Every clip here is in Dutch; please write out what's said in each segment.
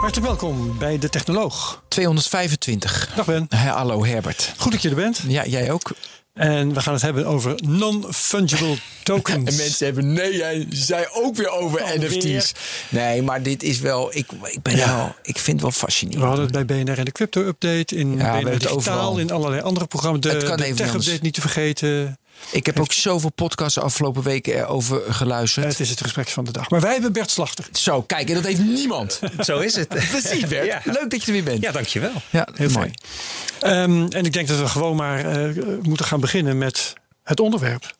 Hartelijk welkom bij De Technoloog. 225. Dag Ben. Hallo Herbert. Goed dat je er bent. Ja, jij ook. En we gaan het hebben over non-fungible tokens. En mensen hebben, nee, jij zei ook weer over. NFT's. Nee, maar dit is wel, ik, ik, ben Ja. wel, ik vind het wel We fascinerend. hadden het bij BNR in de Crypto Update, in we BNR Digitaal, overal. in allerlei andere programma's. De, Het kan de Tech. Update niet te vergeten. Ik heb ook zoveel podcasts de afgelopen weken erover geluisterd. Het is het gesprek van de dag. Maar wij hebben Bert Slachter. Zo, kijk, en dat heeft niemand. Zo is het. Precies, Bert. Ja. Leuk dat je er weer bent. Ja, dankjewel. Ja, Heel mooi. Ehm, en ik denk dat we gewoon maar eh, moeten gaan beginnen met het onderwerp.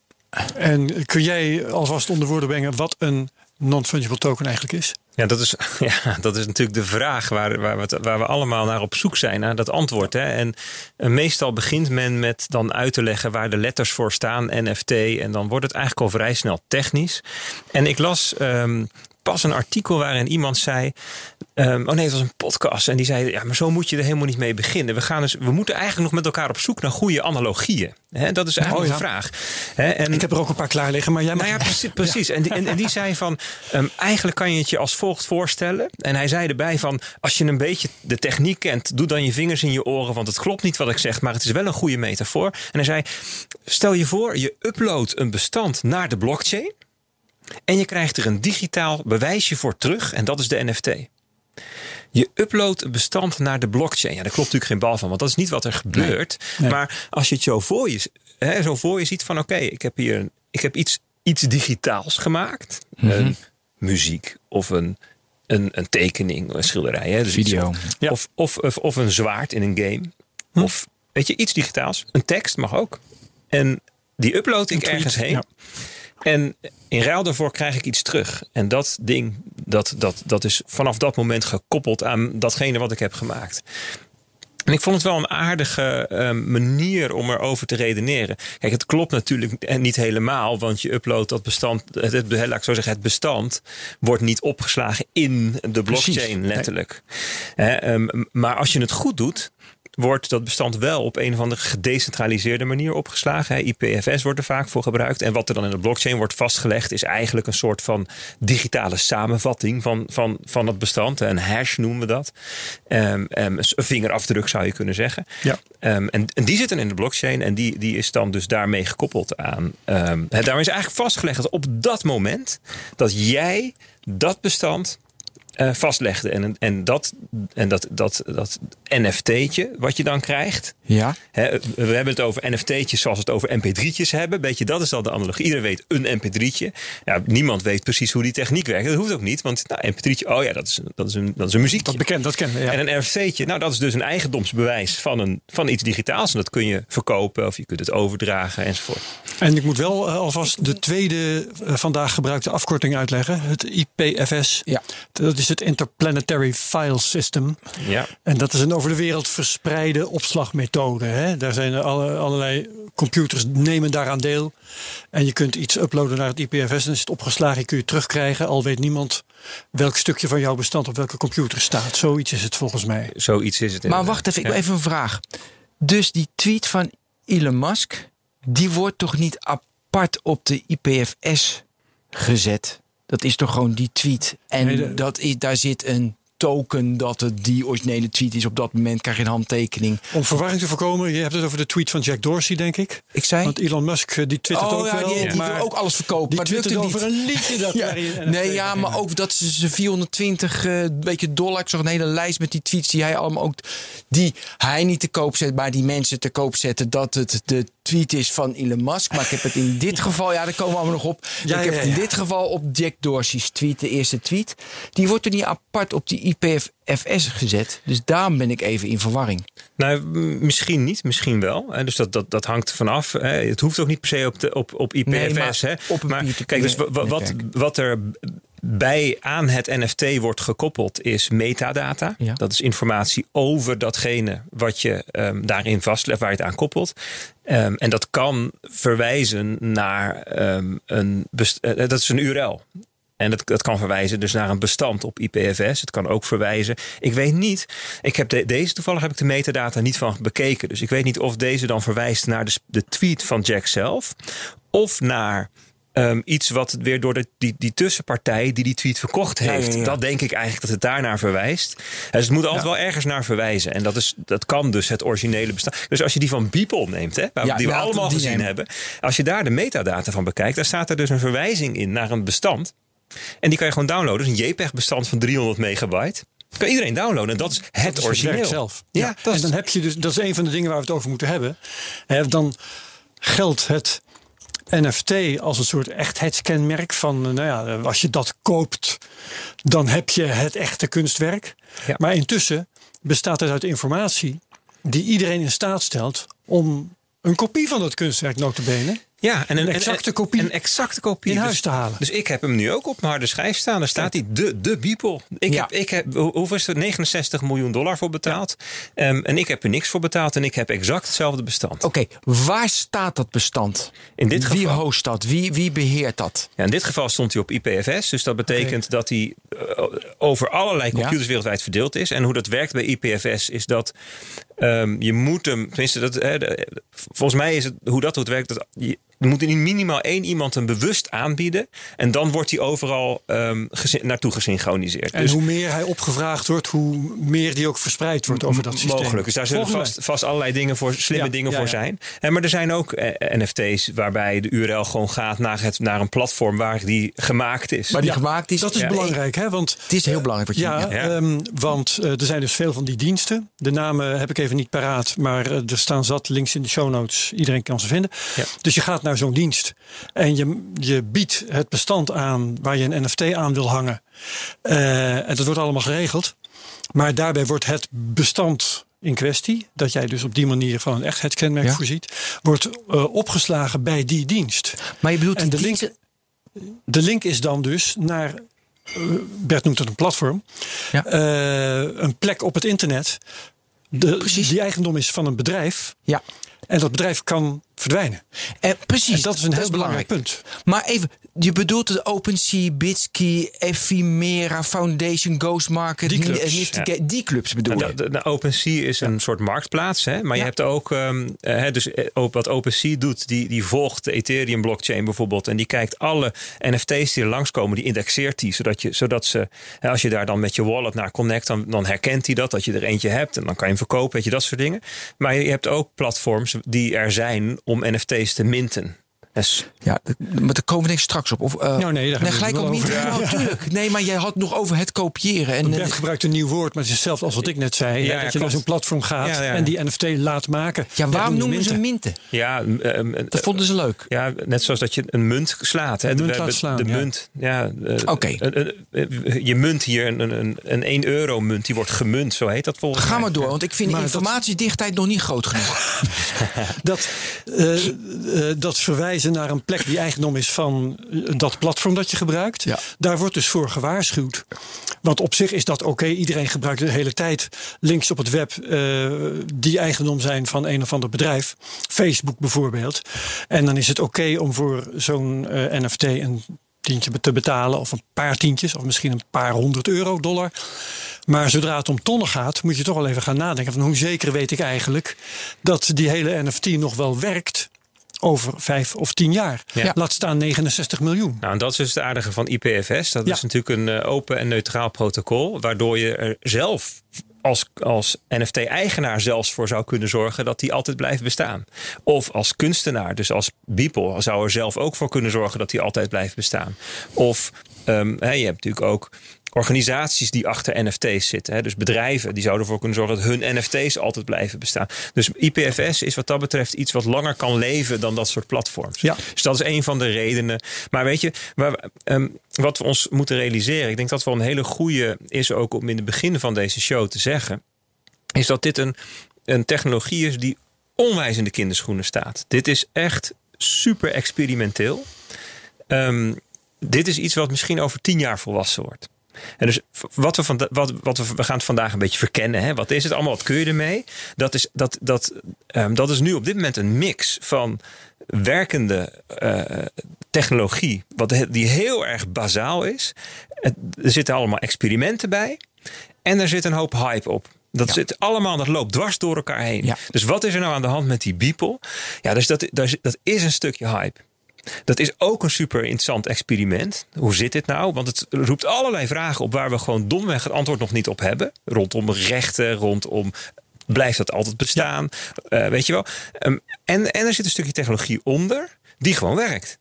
En kun jij alvast onder woorden brengen wat een non-fungible token eigenlijk is? Ja, dat is, ja, dat is natuurlijk de vraag waar, waar, we, waar we allemaal naar op zoek zijn, naar dat antwoord. Hè. En eh, meestal begint men met dan uit te leggen waar de letters voor staan, NFT. En dan wordt het eigenlijk al vrij snel technisch. En ik las ehm, pas een artikel waarin iemand zei. ehm, oh nee, het was een podcast. En die zei: Ja, maar zo moet je er helemaal niet mee beginnen. We, gaan dus, we moeten eigenlijk nog met elkaar op zoek naar goede analogieën. Dat is eigenlijk Oh, ja. de vraag. En, Ik heb er ook een paar klaar liggen, maar jij mag... nou ja, precies. precies. En, die, en, en die zei van, ehm, eigenlijk kan je het je als volgt voorstellen. En hij zei erbij van, als je een beetje de techniek kent, doe dan je vingers in je oren, want het klopt niet wat ik zeg, maar het is wel een goede metafoor. En hij zei, stel je voor, je uploadt een bestand naar de blockchain en je krijgt er een digitaal bewijsje voor terug en dat is de NFT. Je uploadt een bestand naar de blockchain. Ja, daar klopt natuurlijk geen bal van, want dat is niet wat er gebeurt. Nee. Maar als je het zo voor je, hè, zo voor je ziet van oké, ik heb hier een, ik heb iets, iets digitaals gemaakt. Een muziek of een, een, een tekening, een schilderij. Hè, dus iets- Video. Ja. Of, of, of, of een zwaard in een game. Of weet je, iets digitaals. Een tekst mag ook. En die upload ik ergens heen. ja. En in ruil daarvoor krijg ik iets terug. En dat ding, dat, dat, dat is vanaf dat moment gekoppeld aan datgene wat ik heb gemaakt. En ik vond het wel een aardige eh, manier om erover te redeneren. Kijk, het klopt natuurlijk niet helemaal, want je uploadt dat bestand, het, het, laat ik zo zeggen, het bestand wordt niet opgeslagen in de blockchain, letterlijk. Ehm, maar als je het goed doet, wordt dat bestand wel op een of andere gedecentraliseerde manier opgeslagen. IPFS wordt er vaak voor gebruikt. En wat er dan in de blockchain wordt vastgelegd, is eigenlijk een soort van digitale samenvatting van, van, van het bestand. Een hash noemen we dat. Ehm, ehm, een vingerafdruk zou je kunnen zeggen. Ja. Ehm, en, en die zitten in de blockchain en die, die is dan dus daarmee gekoppeld aan. daarmee is eigenlijk vastgelegd dat op dat moment dat jij dat bestand eh, vastlegde. En, en, dat, en dat, dat, dat NFT'tje wat je dan krijgt. Ja. Hè, we hebben het over NFT'tjes zoals we het over mp3'tjes hebben. Beetje, dat is al de analogie. Iedereen weet een mp3'tje. Ja, niemand weet precies hoe die techniek werkt. Dat hoeft ook niet, want nou, mp3'tje, oh ja, dat is, dat is, een, dat is een muziekje. Dat bekend, dat kennen. Ja. En een NFT'tje, nou dat is dus een eigendomsbewijs van, een, van iets digitaals. En dat kun je verkopen of je kunt het overdragen enzovoort. En ik moet wel eh, alvast de tweede eh, vandaag gebruikte afkorting uitleggen. Het IPFS. Ja. Dat is het Interplanetary File System. Ja. En dat is een over de wereld verspreide opslagmethode. Hè? Daar zijn er alle, allerlei computers nemen daaraan deel. En je kunt iets uploaden naar het IPFS. En is het opgeslagen, kun je terugkrijgen. Al weet niemand welk stukje van jouw bestand op welke computer staat. Zoiets is het volgens mij. Zoiets is het. Maar wacht even, ik Ja. wil even een vraag. Dus die tweet van Elon Musk, die wordt toch niet apart op de IPFS gezet? Dat is toch gewoon die tweet. En Nee, de- dat is, daar zit een token dat het die originele tweet is. Op dat moment krijg je een handtekening. Om verwarring te voorkomen, je hebt het over de tweet van Jack Dorsey, denk ik. Ik zei... Want Elon Musk eh, die twittert oh ook ja, wel. die, die maar wil ook alles verkopen. die maar het lukt twittert hem over niet. een liedje dat Ja. NFT Nee, ja, maar ook dat ze ze 420 eh beetje dollar. Ik zag een hele lijst met die tweets die hij allemaal ook. die hij niet te koop zet, maar die mensen te koop zetten. dat het de tweet is van Elon Musk. Maar ik heb het in dit geval, ja, daar komen we allemaal nog op. Ja, ik heb ja, in dit geval op Jack Dorsey's tweet, de eerste tweet. Die wordt er niet apart op die IPFS gezet. Dus daarom ben ik even in verwarring. Nou, misschien niet, misschien wel. Dus dat, dat, dat hangt vanaf. Hè. Het hoeft ook niet per se op, de, op, op IPFS. Nee, maar hè. op een maar kijk, dus wa- wa- wat, wat er bij aan het NFT wordt gekoppeld is metadata. Ja. Dat is informatie over datgene wat je ehm, daarin vastlegt, waar je het aan koppelt. Ehm, en dat kan verwijzen naar ehm, een, best- eh, dat is een URL. En dat, dat kan verwijzen dus naar een bestand op IPFS. Het kan ook verwijzen. Ik weet niet. Ik heb de- deze toevallig heb ik de metadata niet van bekeken. Dus ik weet niet of deze dan verwijst naar de tweet van Jack zelf. Of naar ehm, iets wat weer door de, die, die tussenpartij die die tweet verkocht Ja, ja, heeft. ja. Dat denk ik eigenlijk dat het daarnaar verwijst. Dus het moet altijd wel ergens naar verwijzen. En dat, is, dat kan dus het originele bestaan. Dus als je die van Beeple neemt, hè, waar- die we allemaal die gezien nemen. hebben. Als je daar de metadata van bekijkt, dan staat er dus een verwijzing in naar een bestand. En die kan je gewoon downloaden. Dus een JPEG-bestand van 300 megabyte. Kan iedereen downloaden. En dat is het Dat is origineel. zelf. Ja, dat en is, dan heb je dus, dat is een van de dingen waar we het over moeten hebben. Dan geldt het NFT als een soort echtheidskenmerk van, eh, nou ja, als je dat koopt, dan heb je het echte kunstwerk. Ja. Maar intussen bestaat het uit informatie die iedereen in staat stelt om een kopie van dat kunstwerk notabene ja, en een, een exacte en- kopie Een exacte kopie. in Dus- huis te halen. Dus ik heb hem nu ook op mijn harde schijf staan. Daar staat hij, de, de Beeple. Ik Ja. heb, ik heb, hoe- hoeveel is het? 69 miljoen dollar voor betaald. Ehm, en ik heb er niks voor betaald. En ik heb exact hetzelfde bestand. Oké, waar staat dat bestand? In dit Wie geval- host dat? Wie, wie beheert dat? Ja, in dit geval stond hij op IPFS. Dus dat betekent dat hij eh, over allerlei computers wereldwijd verdeeld is. En hoe dat werkt bij IPFS is dat ehm, je moet hem... Tenminste, dat, volgens mij is het hoe dat hoe het werkt... Dat je, er moet in minimaal één iemand hem bewust aanbieden. En dan wordt hij overal ehm, naartoe gesynchroniseerd. En dus hoe meer hij opgevraagd wordt, hoe meer die ook verspreid wordt over dat systeem. mogelijk. Dus daar zullen vast, vast allerlei dingen voor, slimme Ja, dingen ja, voor ja. zijn. En, maar er zijn ook eh, NFT's waarbij de URL gewoon gaat naar, het, naar een platform waar die gemaakt is. Waar die Ja, gemaakt is? Dat is Ja. belangrijk, hè? Want Het is heel belangrijk wat je Ja, Ja. ehm, want eh, er zijn dus veel van die diensten. De namen heb ik even niet paraat, maar eh, er staan zat links in de show notes. Iedereen kan ze vinden. Ja. Dus je gaat naar zo'n dienst en je, je biedt het bestand aan waar je een NFT aan wil hangen. Eh, en dat wordt allemaal geregeld. Maar daarbij wordt het bestand in kwestie, dat jij dus op die manier van een echtheidskenmerk Ja. voorziet, wordt eh, opgeslagen bij die dienst. Maar je bedoelt En die de link, diensten- de link is dan dus naar, eh, Bert noemt het een platform, Ja. een plek op het internet. De, Precies. Die eigendom is van een bedrijf. Ja, En dat bedrijf kan verdwijnen. en precies. En dat is een heel belangrijk punt. Maar even, je bedoelt het OpenSea, Bitski, Ephemera, Foundation, Ghostmarket, Die clubs, N- Nifty ja. Ga- die clubs bedoel Nou, je? de, de, de OpenSea is een soort marktplaats. Hè? Maar Ja. je hebt ook, ehm, eh, hè, dus eh, ook wat OpenSea doet, die, die volgt de Ethereum blockchain bijvoorbeeld. En die kijkt alle NFT's die er langskomen, die indexeert die. Zodat, je, zodat ze, hè, als je daar dan met je wallet naar connect, dan, dan herkent hij dat, dat je er eentje hebt. En dan kan je hem verkopen, weet je, dat soort dingen. Maar je hebt ook platforms die er zijn om NFT's te minten. Dus, Ja, maar daar komen we denk ik straks op. Of, eh, Nou, nee, daar gelijk ook niet. over. Ja, natuurlijk. Nee, maar jij had nog over het kopiëren. En, Bert gebruikt een nieuw woord, maar het is hetzelfde als wat ik net zei. Ja, hè, ja, dat je naar zo'n platform gaat Ja, ja. en die NFT laat maken. ja, waarom noemen ze minten. ja, eh, Dat vonden ze leuk. Ja, net zoals dat je een munt slaat. Hè. Een munt laat slaan, De munt. Ja, eh, Oké. Je munt hier, een, een, een 1 euro munt, die wordt gemunt. Zo heet dat volgens Ga mij. maar door, want ik vind de dat- informatiedichtheid nog niet groot genoeg. Dat, eh, eh, dat verwijzen naar een plek die eigendom is van eh, dat platform dat je gebruikt. Ja. Daar wordt dus voor gewaarschuwd. Want op zich is dat oké. Iedereen gebruikt de hele tijd links op het web eh, die eigendom zijn van een of ander bedrijf. Facebook bijvoorbeeld. En dan is het oké om voor zo'n eh, NFT een tientje te betalen. Of een paar tientjes. Of misschien een paar honderd euro, dollar. Maar zodra het om tonnen gaat, moet je toch wel even gaan nadenken. Van hoe zeker weet ik eigenlijk dat die hele NFT nog wel werkt over vijf of tien jaar. Ja. Laat staan 69 miljoen. Nou, en dat is dus het aardige van IPFS. Dat Ja. is natuurlijk een eh, open en neutraal protocol. Waardoor je er zelf als, als NFT-eigenaar zelfs voor zou kunnen zorgen dat die altijd blijft bestaan. Of als kunstenaar, dus als Beeple, zou er zelf ook voor kunnen zorgen dat die altijd blijft bestaan. Of hè, je hebt natuurlijk ook organisaties die achter NFT's zitten. Hè. Dus bedrijven die zouden ervoor kunnen zorgen dat hun NFT's altijd blijven bestaan. Dus IPFS is wat dat betreft iets wat langer kan leven dan dat soort platforms. Ja. Dus dat is een van de redenen. Maar weet je, waar, ehm, wat we ons moeten realiseren, ik denk dat wel een hele goede is ook om in het begin van deze show te zeggen, is dat dit een, een technologie is die onwijs in de kinderschoenen staat. Dit is echt super experimenteel. Ehm, dit is iets wat misschien over tien jaar volwassen wordt. En dus wat we, van, wat, wat we, we gaan het vandaag een beetje verkennen. Hè? Wat is het allemaal? Wat kun je ermee? Dat is, dat, dat, um, dat is nu op dit moment een mix van werkende uh, technologie, wat, die heel erg bazaal is. er zitten allemaal experimenten bij. En er zit een hoop hype op. Dat zit allemaal, dat loopt dwars door elkaar heen. Ja. Dus wat is er nou aan de hand met die Beeple? Ja, dus dat, dat is een stukje hype. Dat is ook een super interessant experiment. Hoe zit dit nou? Want het roept allerlei vragen op waar we gewoon domweg het antwoord nog niet op hebben. Rondom rechten, rondom blijft dat altijd bestaan? Uh, weet je wel? Um, en, en er zit een stukje technologie onder die gewoon werkt.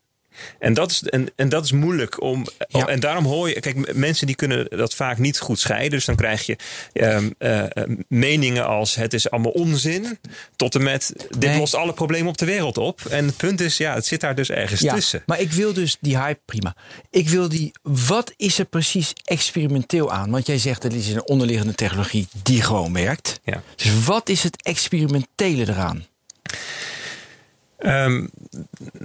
En dat is, en, en dat is moeilijk om. En daarom hoor je. Kijk, mensen die kunnen dat vaak niet goed scheiden. Dus dan krijg je um, uh, meningen als: het is allemaal onzin. Tot en met. Dit lost alle problemen op de wereld op. En het punt is, ja, het zit daar dus ergens ja, tussen. Maar ik wil dus die hype prima. Ik wil die. Wat is er precies experimenteel aan? Want jij zegt dat is een onderliggende technologie die gewoon werkt. Ja. Dus wat is het experimentele eraan? Um,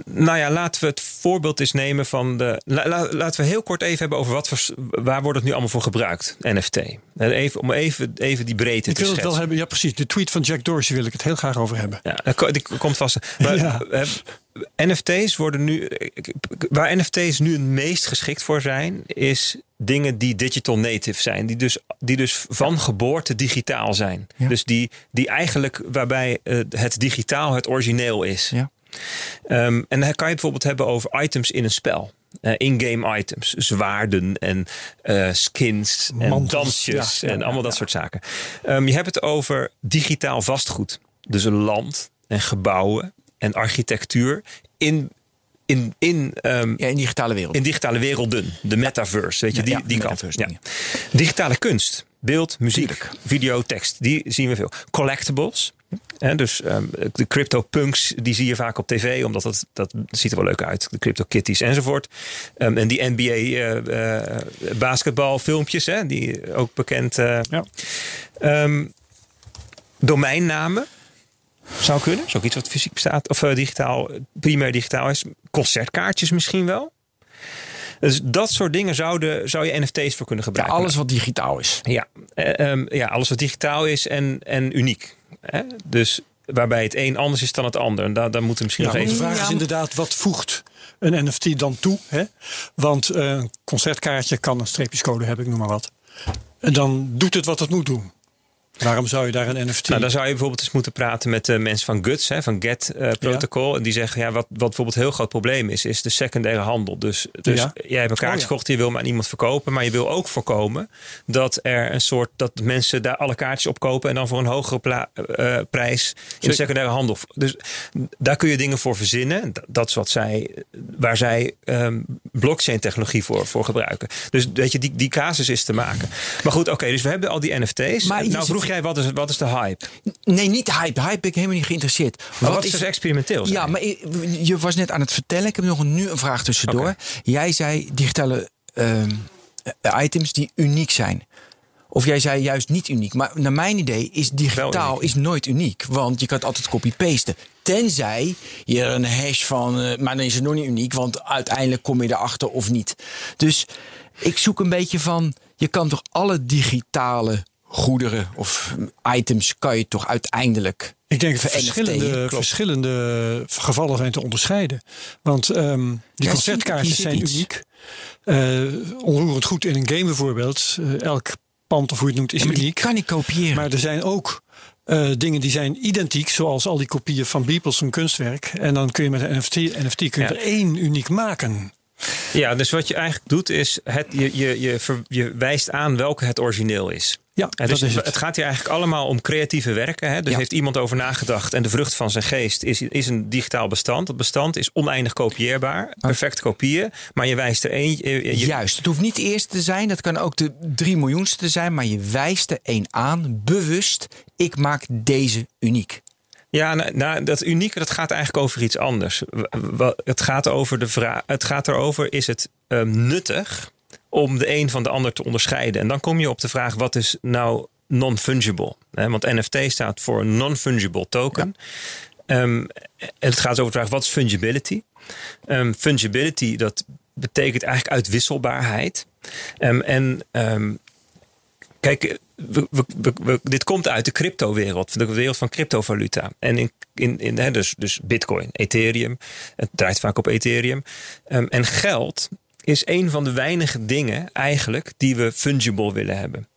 nou ja, laten we het voorbeeld eens nemen van de. laten we heel kort even hebben over wat voor, waar wordt het nu allemaal voor gebruikt, NFT. Even, om even, even die breedte ik te schetsen. Ik wil het wel hebben, ja precies. De tweet van Jack Dorsey wil ik het heel graag over hebben. Ja, die komt vast. Maar, ja. NFT's worden nu. Waar NFT's nu het meest geschikt voor zijn, is dingen die digital native zijn. Die dus, die dus van geboorte digitaal zijn. Dus die, die eigenlijk waarbij uh, het digitaal het origineel is. Ja. Um, en dan kan je bijvoorbeeld hebben over items in een spel. Uh, in-game items, zwaarden en uh, skins en dansjes en allemaal dat soort zaken. Um, je hebt het over digitaal vastgoed. Dus een land en gebouwen en architectuur in in, in, um, ja, in digitale wereld. In digitale werelden. De metaverse. Weet je, die, die kant. Ja. Digitale kunst. Beeld, muziek, video, tekst. Die zien we veel. Collectibles. En dus um, de crypto punks, die zie je vaak op tv, omdat dat, dat ziet er wel leuk uit. De crypto kitties enzovoort. Um, en die NBA uh, uh, basketbalfilmpjes, hè, die ook bekend. Uh, ja. um, domeinnamen. Zou kunnen. Is ook iets wat fysiek bestaat. Of uh, digitaal, primair digitaal is. Concertkaartjes misschien wel. Dus dat soort dingen zouden, zou je NFT's voor kunnen gebruiken. Ja, alles wat digitaal is. Ja, uh, um, ja alles wat digitaal is en, en uniek. Hè? Dus waarbij het een anders is dan het ander. En daar, daar moeten we misschien ja, nog even... De vraag is inderdaad, wat voegt een NFT dan toe? Hè? Want uh, een concertkaartje kan een streepjescode hebben, ik noem maar wat. En dan doet het wat het moet doen. Waarom zou je daar een NFT? Nou, dan zou je bijvoorbeeld eens moeten praten met de mensen van GUTS, hè, van GET uh, Protocol. En die zeggen, ja, wat, wat bijvoorbeeld een heel groot probleem is, is de secundaire handel. Dus, dus jij hebt een kaartje oh, gekocht, je wil maar aan iemand verkopen. Maar je wil ook voorkomen dat er een soort, dat mensen daar alle kaartjes op kopen. En dan voor een hogere uh, prijs in de secundaire handel. Dus daar kun je dingen voor verzinnen. Dat is wat zij, waar zij um, blockchain technologie voor, voor gebruiken. Dus weet je, die, die casus is te maken. Maar goed, oké, dus we hebben al die NFT's. Maar nou vroeg jij, wat is, wat is de hype? Nee, niet de hype. hype ben ik helemaal niet geïnteresseerd. Maar wat, is dus experimenteel? Ja, maar je was net aan het vertellen. Ik heb nog nu een vraag tussendoor. Jij zei digitale uh, items die uniek zijn. Of jij zei juist niet uniek. Maar naar mijn idee is digitaal is nooit uniek. Want je kan het altijd copy-pasten. Tenzij je er een hash van... Uh, maar dan is het nog niet uniek. Want uiteindelijk kom je erachter of niet. Dus ik zoek een beetje van... Je kan toch alle digitale goederen of items kan je toch uiteindelijk. Ik denk dat verschillende, verschillende gevallen zijn te onderscheiden. Want um, die concertkaartjes zijn uniek. Uh, onroerend goed in een game bijvoorbeeld. Uh, elk pand of hoe je het noemt is uniek. kan ik kopiëren. Maar er zijn ook uh, dingen die zijn identiek, zoals al die kopieën van Beeples, een kunstwerk. En dan kun je met een NFT, NFT kun je er één uniek maken. Ja, dus wat je eigenlijk doet is, het, je, je, je, je wijst aan welke het origineel is. Ja, dus dat is het. het. gaat hier eigenlijk allemaal om creatieve werken. Hè? Dus heeft iemand over nagedacht en de vrucht van zijn geest is, is een digitaal bestand. Dat bestand is oneindig kopieerbaar, perfect kopieën, maar je wijst er één. Juist, het hoeft niet de eerste te zijn, dat kan ook de drie miljoenste zijn, maar je wijst er één aan, bewust. Ik maak deze uniek. Ja, nou, nou, dat unieke dat gaat eigenlijk over iets anders. Het gaat, over de vraag, het gaat erover, is het um, nuttig om de een van de ander te onderscheiden? En dan kom je op de vraag, wat is nou non-fungible? Want NFT staat voor non-fungible token. Ehm, en het gaat over de vraag, wat is fungibility? Ehm, fungibility, dat betekent eigenlijk uitwisselbaarheid. Ehm, en kijk, we, we, we- we- dit komt uit de cryptowereld, de wereld van cryptovaluta. En in, in, in, hè, dus, dus bitcoin, ethereum, het draait vaak op ethereum. En geld is een van de weinige dingen eigenlijk die we fungible willen hebben.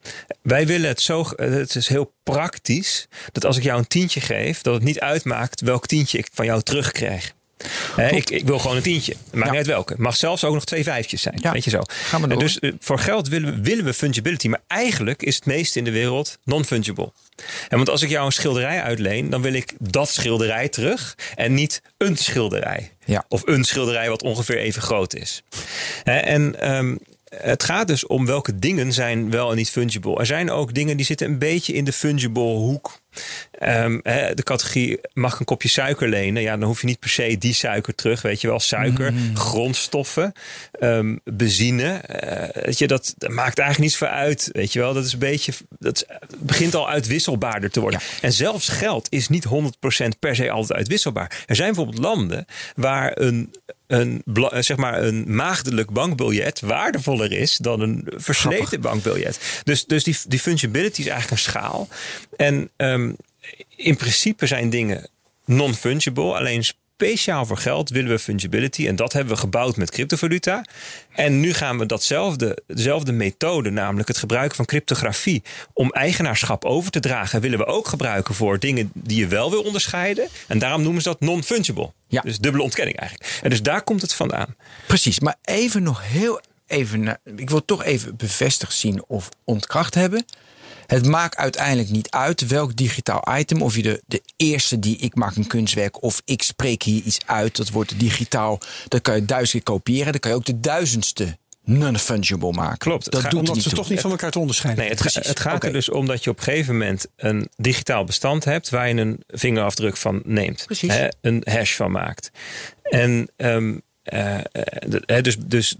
Wij willen het zo, het is heel praktisch, dat als ik jou een tientje geef, dat het niet uitmaakt welk tientje ik van jou terugkrijg. Ik, ik wil gewoon een tientje. Maakt Ja. niet uit welke. Mag zelfs ook nog twee vijfjes zijn. Ja. Weet je zo. Gaan we door. Dus eh, voor geld willen we, willen we fungibility. Maar eigenlijk is het meeste in de wereld non-fungible. En want als ik jou een schilderij uitleen, dan wil ik dat schilderij terug. En niet een schilderij. Ja. Of een schilderij wat ongeveer even groot is. En ehm, het gaat dus om welke dingen zijn wel en niet fungible. Er zijn ook dingen die zitten een beetje in de fungible hoek. Ehm, de categorie mag ik een kopje suiker lenen. Ja, dan hoef je niet per se die suiker terug. Weet je wel, suiker, grondstoffen, ehm, benzine. eh, weet je, dat, dat maakt eigenlijk niets voor uit. Weet je wel, dat is een beetje. Dat is- begint al uitwisselbaarder te worden. En zelfs geld is niet 100% per se altijd uitwisselbaar. Er zijn bijvoorbeeld landen waar een een, zeg maar een maagdelijk bankbiljet waardevoller is dan een versleten bankbiljet. Dus, dus die, die fungibility is eigenlijk een schaal. En ehm, in principe zijn dingen non-fungible. Alleen speciaal voor geld willen we fungibility. En dat hebben we gebouwd met cryptovaluta. En nu gaan we datzelfde, dezelfde methode, namelijk het gebruiken van cryptografie, om eigenaarschap over te dragen, willen we ook gebruiken voor dingen die je wel wil onderscheiden. En daarom noemen ze dat non-fungible. Ja. Dus dubbele ontkenning eigenlijk. En dus daar komt het vandaan. Precies, maar even nog heel even. Ik wil toch even bevestigd zien of ontkracht hebben. Het maakt uiteindelijk niet uit welk digitaal item. Of je de, de eerste die ik maak een kunstwerk. Of ik spreek hier iets uit. Dat wordt digitaal. Dat kan je duizend keer kopiëren. Dan kan je ook de duizendste non-fungible maken. Klopt, Dat gaat- doet Omdat ze toch niet van elkaar te onderscheiden. Nee, het, Precies, het gaat er dus om dat je op een gegeven moment een digitaal bestand hebt waar je een vingerafdruk van neemt. Precies. Hè, een hash van maakt. En ehm, eh, eh, de- hè, dus, dus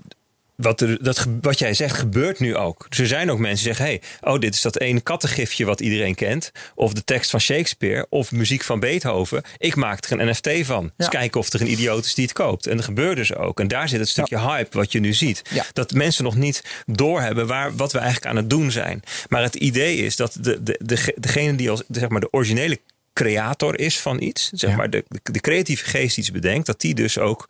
wat, er, dat, wat jij zegt gebeurt nu ook. Dus er zijn ook mensen die zeggen: hey, oh, dit is dat ene kattengifje wat iedereen kent. Of de tekst van Shakespeare. Of muziek van Beethoven. Ik maak er een NFT van. Dus Ja. kijken of er een idioot is die het koopt. En dat gebeurt dus ook. En daar zit het stukje hype wat je nu ziet. Ja. Dat mensen nog niet doorhebben waar, wat we eigenlijk aan het doen zijn. Maar het idee is dat de, de, de, degene die als zeg maar, de originele creator is van iets. Zeg maar de, de, creatieve geest iets bedenkt. Dat die dus ook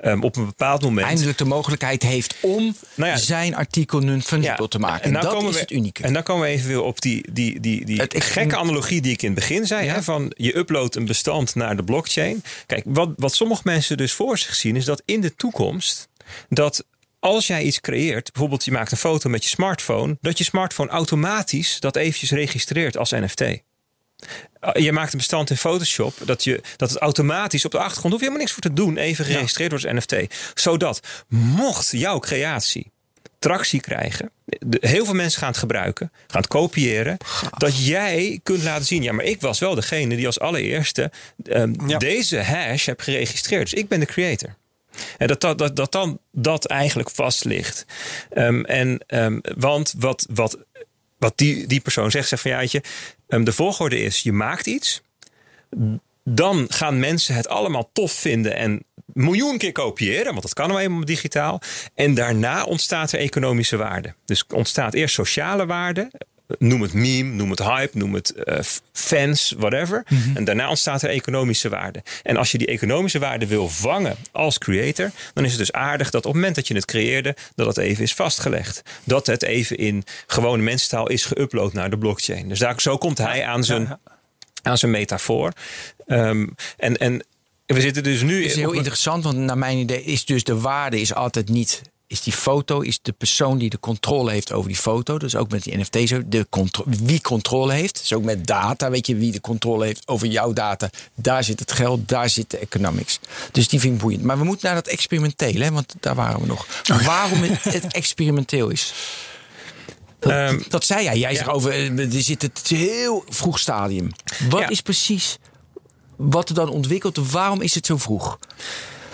ehm, op een bepaald moment... Eindelijk de mogelijkheid heeft om Nou ja, zijn artikel non-fungible te maken. En, dat is we, het unieke. En dan komen we even weer op die, die, die, die Het- gekke analogie die ik in het begin zei. Ja. Hè, van je uploadt een bestand naar de blockchain. Kijk, wat, wat sommige mensen dus voor zich zien... is dat in de toekomst... dat als jij iets creëert, bijvoorbeeld je maakt een foto met je smartphone... dat je smartphone automatisch dat eventjes registreert als NFT. Uh, Je maakt een bestand in Photoshop dat, je, dat het automatisch op de achtergrond hoef je helemaal niks voor te doen, even geregistreerd wordt als NFT. Zodat mocht jouw creatie tractie krijgen, de- heel veel mensen gaan het gebruiken, gaan het kopiëren, dat jij kunt laten zien, ja, maar ik was wel degene die als allereerste ehm, Ja. deze hash heb geregistreerd. Dus ik ben de creator. En dat, dat, dat, dat dan dat eigenlijk vast ligt. Ehm, en, ehm, want wat, wat, wat die, die persoon zegt, zegt van ja, ehm, de volgorde is: je maakt iets. Dan gaan mensen het allemaal tof vinden en miljoen keer kopiëren, want dat kan nou eenmaal digitaal. En daarna ontstaat er economische waarde. Dus ontstaat eerst sociale waarde. Noem het meme, noem het hype, noem het eh, fans, whatever. En daarna ontstaat er economische waarde. En als je die economische waarde wil vangen als creator, dan is het dus aardig dat op het moment dat je het creëerde, dat het even is vastgelegd. Dat het even in gewone mensentaal is geüpload naar de blockchain. Dus daar, zo komt hij aan zijn, aan zijn metafoor. Ehm, en, en we zitten dus nu. Het is heel op- interessant, want naar mijn idee is dus de waarde is altijd niet. Is die foto, is de persoon die de controle heeft over die foto. Dus ook met die NFT zo. De contro- wie controle heeft. Dus ook met data, weet je, wie de controle heeft over jouw data. Daar zit het geld, daar zit de economics. Dus die vind ik boeiend. Maar we moeten naar dat experimenteel, hè, want daar waren we nog. Waarom het, experimenteel is. Dat, Ehm, dat zei jij. Jij ja. zegt over, eh, er zit het heel vroeg stadium. Wat Ja. is precies wat er dan ontwikkelt? Waarom is het zo vroeg?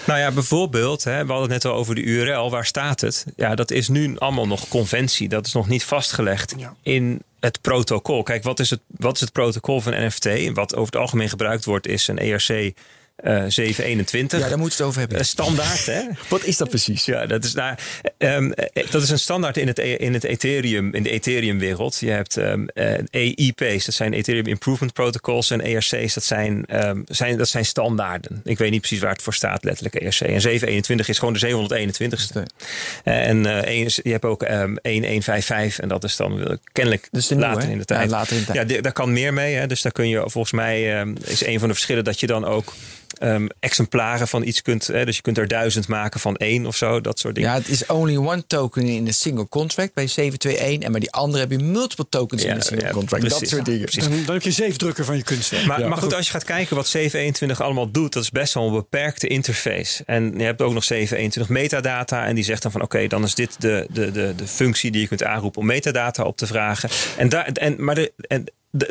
Nou ja, bijvoorbeeld, hè, we hadden het net al over de URL, waar staat het? Ja, dat is nu allemaal nog conventie. Dat is nog niet vastgelegd Ja. in, het protocol. Kijk, wat is het, wat is het protocol van NFT? Wat over het algemeen gebruikt wordt, is een ERC uh, 721. Ja, daar moeten we het over hebben. Uh, standaard, hè? Wat is dat precies? Ja, dat is, nou, um, dat is een standaard in het, e- in het Ethereum, in de Ethereum-wereld. Je hebt um, uh, EIP's, dat zijn Ethereum Improvement Protocols. En ERC's, dat zijn, um, zijn, dat zijn standaarden. Ik weet niet precies waar het voor staat, letterlijk ERC. En 721 is gewoon de 721ste. Uh, en je hebt ook 1155 en dat is dan kennelijk dus later, in de tijd. Ja, later in de tijd. Ja, daar kan meer mee. Hè? Dus daar kun je volgens mij, is een van de verschillen dat je dan ook um, exemplaren van iets kunt. Hè, dus je kunt er duizend maken van één of zo, dat soort dingen. Ja, het is only one token in een single contract bij 721. En bij die andere heb je multiple tokens ja, in een single ja, contract. precies, dat soort dingen. Dan, dan heb je zeefdrukken van je kunstwerk. Maar, Ja. maar goed, als je gaat kijken wat 721 allemaal doet, dat is best wel een beperkte interface. En je hebt ook nog 721 metadata. En die zegt dan van oké, dan is dit de, de, de, de functie die je kunt aanroepen om metadata op te vragen. En daar, en, maar de, en,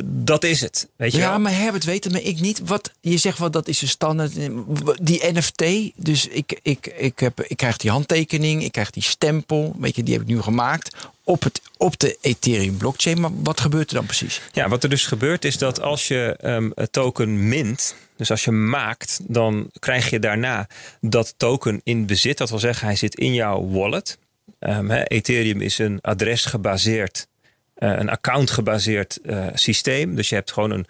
dat is het. Weet je Ja, wel? maar Herbert weet het, maar ik niet. Wat, je zegt wel dat is een standaard. Die NFT, dus ik, ik, ik, heb, ik krijg die handtekening, ik krijg die stempel. Weet je, die heb ik nu gemaakt op, het, op de Ethereum blockchain. Maar wat gebeurt er dan precies? Ja, wat er dus gebeurt is dat als je ehm een token mint, dus als je maakt, dan krijg je daarna dat token in bezit. Dat wil zeggen, hij zit in jouw wallet. Ehm, Ethereum is een adresgebaseerd, eh een account-gebaseerd eh, systeem. Dus je hebt gewoon een,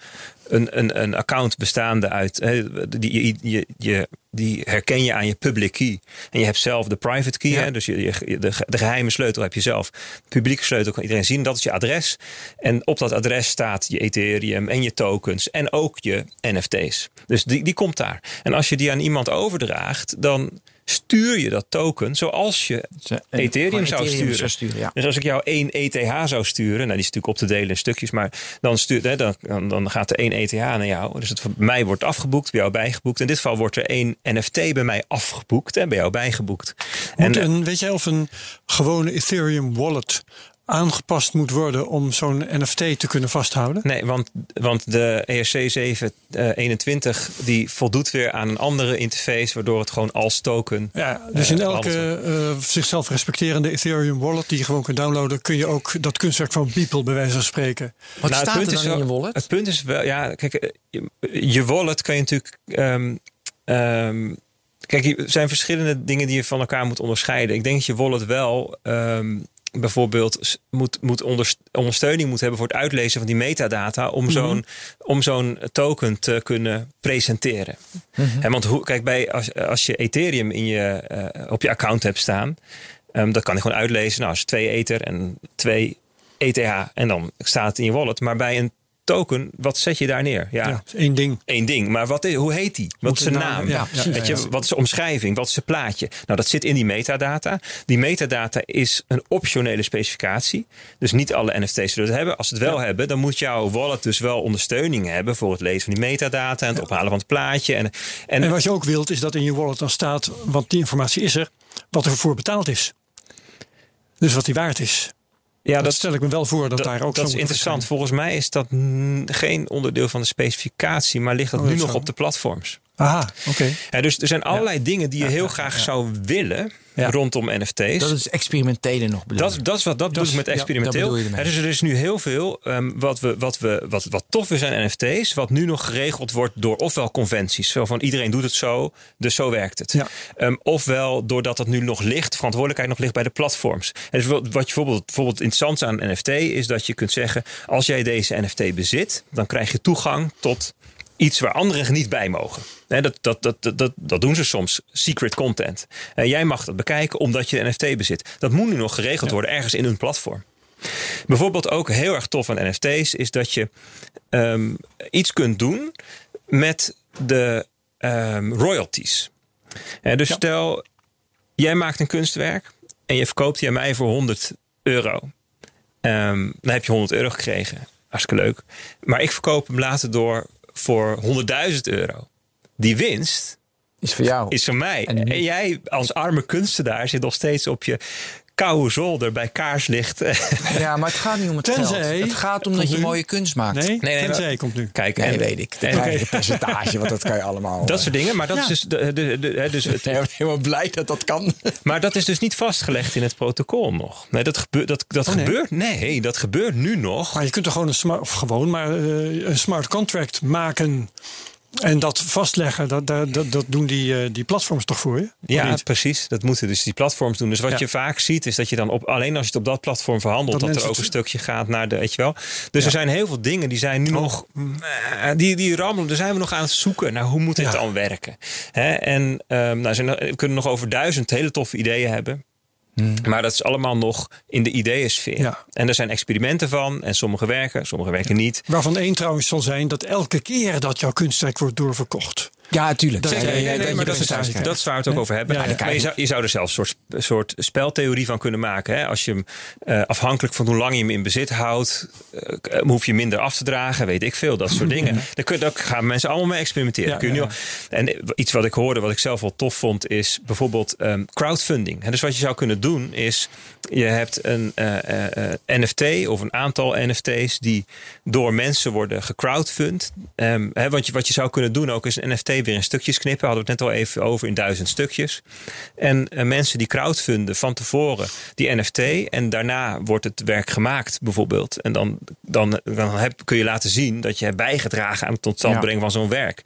een, een, een account bestaande uit. hè, die, je, je, je, die herken je aan je public key. En je hebt zelf de private key. Ja. Hè, dus je, je- de, ge- de geheime sleutel heb je zelf. De publieke sleutel kan iedereen zien. Dat is je adres. En op dat adres staat je Ethereum en je tokens. En ook je NFT's. Dus die, die komt daar. En als je die aan iemand overdraagt, dan stuur je dat token zoals je Ethereum zou sturen. ja. Dus als ik jou één ETH zou sturen, nou die is natuurlijk op te delen in stukjes, maar dan, stuurt, hè, dan, dan, dan gaat er één ETH naar jou. Dus het voor mij wordt afgeboekt, bij jou bijgeboekt. In dit geval wordt er één NFT bij mij afgeboekt en bij jou bijgeboekt. Moet En, een, weet jij of een gewone Ethereum wallet aangepast moet worden om zo'n NFT te kunnen vasthouden? Nee, want, want de ERC 721 die voldoet weer aan een andere interface, waardoor het gewoon als token. Ja, dus in Eh, elke eh, zichzelf respecterende Ethereum wallet die je gewoon kunt downloaden, kun je ook dat kunstwerk van Beeple bij wijze van spreken. Wat Nou, het staat er punt dan is in wel- je wallet? Het punt is wel, ja, kijk, eh, je, je wallet kan je natuurlijk. ehm, ehm, kijk, er zijn verschillende dingen die je van elkaar moet onderscheiden. Ik denk dat je wallet wel. ehm, bijvoorbeeld moet, moet onderst- ondersteuning moet hebben voor het uitlezen van die metadata om zo'n om zo'n token te kunnen presenteren. En want hoe, kijk, bij, als, als je Ethereum in je, eh, op je account hebt staan, ehm, dat kan je gewoon uitlezen. Nou, als twee Ether en twee ETH en dan staat het in je wallet. Maar bij een token, wat zet je daar neer? Ja, één ding. één ding. Maar wat is, hoe heet die? Wat Moet is zijn de naam? ja. Weet je, wat is de omschrijving? Wat is zijn plaatje? Nou, dat zit in die metadata. Die metadata is een optionele specificatie. Dus niet alle NFT's zullen het hebben. Als ze het wel hebben, dan moet jouw wallet dus wel ondersteuning hebben voor het lezen van die metadata en het ophalen van het plaatje. En, en, En wat je ook wilt is dat in je wallet dan staat, want die informatie is er, wat er voor betaald is. Dus wat die waard is. Ja, dat, dat, stel ik me wel voor dat, dat, daar ook dat is interessant. Volgens mij is dat geen onderdeel van de specificatie, maar ligt dat Oh, nu nog op de platforms. Aha, oké. Ja, dus er zijn allerlei dingen die je heel graag zou willen Ja. rondom NFT's. Dat is experimentele nog bedoel Dat, dat is wat dat bedoel ik met ja, dat experimenteel. ermee. Er is er is nu heel veel ehm, wat, we, wat, we, wat, wat tof is aan NFT's, wat nu nog geregeld wordt door ofwel conventies, zo van iedereen doet het zo, dus zo werkt het. Ja. Ehm, ofwel doordat het nu nog ligt, verantwoordelijkheid nog ligt bij de platforms. En dus wat wat je bijvoorbeeld, bijvoorbeeld interessant is aan een NFT is dat je kunt zeggen, als jij deze NFT bezit, dan krijg je toegang tot iets waar anderen niet bij mogen. Dat, dat, dat, dat, dat, doen ze soms, secret content. En jij mag dat bekijken omdat je de NFT bezit. Dat moet nu nog geregeld worden ergens in hun platform. Bijvoorbeeld ook heel erg tof aan NFT's is dat je ehm, iets kunt doen met de ehm, royalties. Dus stel, jij maakt een kunstwerk en je verkoopt die aan mij voor 100 euro. Ehm, dan heb je 100 euro gekregen. Hartstikke leuk. Maar ik verkoop hem later door voor 100.000 euro. Die winst Is voor jou. is van mij. En jij als arme kunstenaar zit nog steeds op je koude zolder bij kaarslicht. Ja, maar het gaat niet om het Tenzij- geld. Het gaat om dat je nu? mooie kunst maakt. Nee, nee, tenzij maar- komt nu. Kijk, Nee, en- weet ik. En- krijg je percentage, want dat kan je allemaal. dat soort dingen. Maar dat Ja. is dus, de, de, de, hè, dus het, Ik ben helemaal blij dat dat kan. Maar dat is dus niet vastgelegd in het protocol nog. Nee, dat, gebeurt dat, dat Oh, nee. gebeurt. Nee, dat gebeurt nu nog. Maar je kunt er gewoon een smart, of gewoon, maar eh, een smart contract maken en dat vastleggen. Dat, dat, dat, doen die, eh, die platforms toch voor je? Ja, precies. Dat moeten dus die platforms doen. Dus wat Ja. je vaak ziet, is dat je dan op, alleen als je het op dat platform verhandelt, Dat dat, er ook een stukje gaat naar de, weet je wel. Dus er zijn heel veel dingen die zijn nu nog, eh, die, die rammelen. Daar zijn we nog aan het zoeken naar hoe moet dit Ja. dan werken. Hè? En ehm, nou, zijn, we kunnen nog over duizend hele toffe ideeën hebben. Maar dat is allemaal nog in de ideeënsfeer. Ja. En er zijn experimenten van. En sommige werken, sommige werken niet. Waarvan één trouwens zal zijn dat elke keer dat jouw kunstwerk wordt doorverkocht. Ja, tuurlijk. Dat- nee, nee, nee, maar is. Dat waar we het ook over hebben. Ja, ja. Maar je zou, je zou er zelfs een soort, soort speltheorie van kunnen maken. Hè? Als je hem eh, afhankelijk van hoe lang je hem in bezit houdt, eh, hoef je minder af te dragen, weet ik veel, dat soort dingen. Daar, kun, daar gaan mensen allemaal mee experimenteren. Ja, Kun je nu ja, al- en eh, iets wat ik hoorde, wat ik zelf wel tof vond, is bijvoorbeeld ehm, crowdfunding. Dus wat je zou kunnen doen is, je hebt een eh, eh, eh, NFT of een aantal NFT's die door mensen worden gecrowdfund. Ehm, hè, wat, je, wat je zou kunnen doen ook is een NFT weer in stukjes knippen. Hadden we het net al even over in duizend stukjes. En eh, mensen die crowdfunden van tevoren die NFT en daarna wordt het werk gemaakt bijvoorbeeld. En dan, dan, dan heb, kun je laten zien dat je hebt bijgedragen aan het tot stand Ja. brengen van zo'n werk.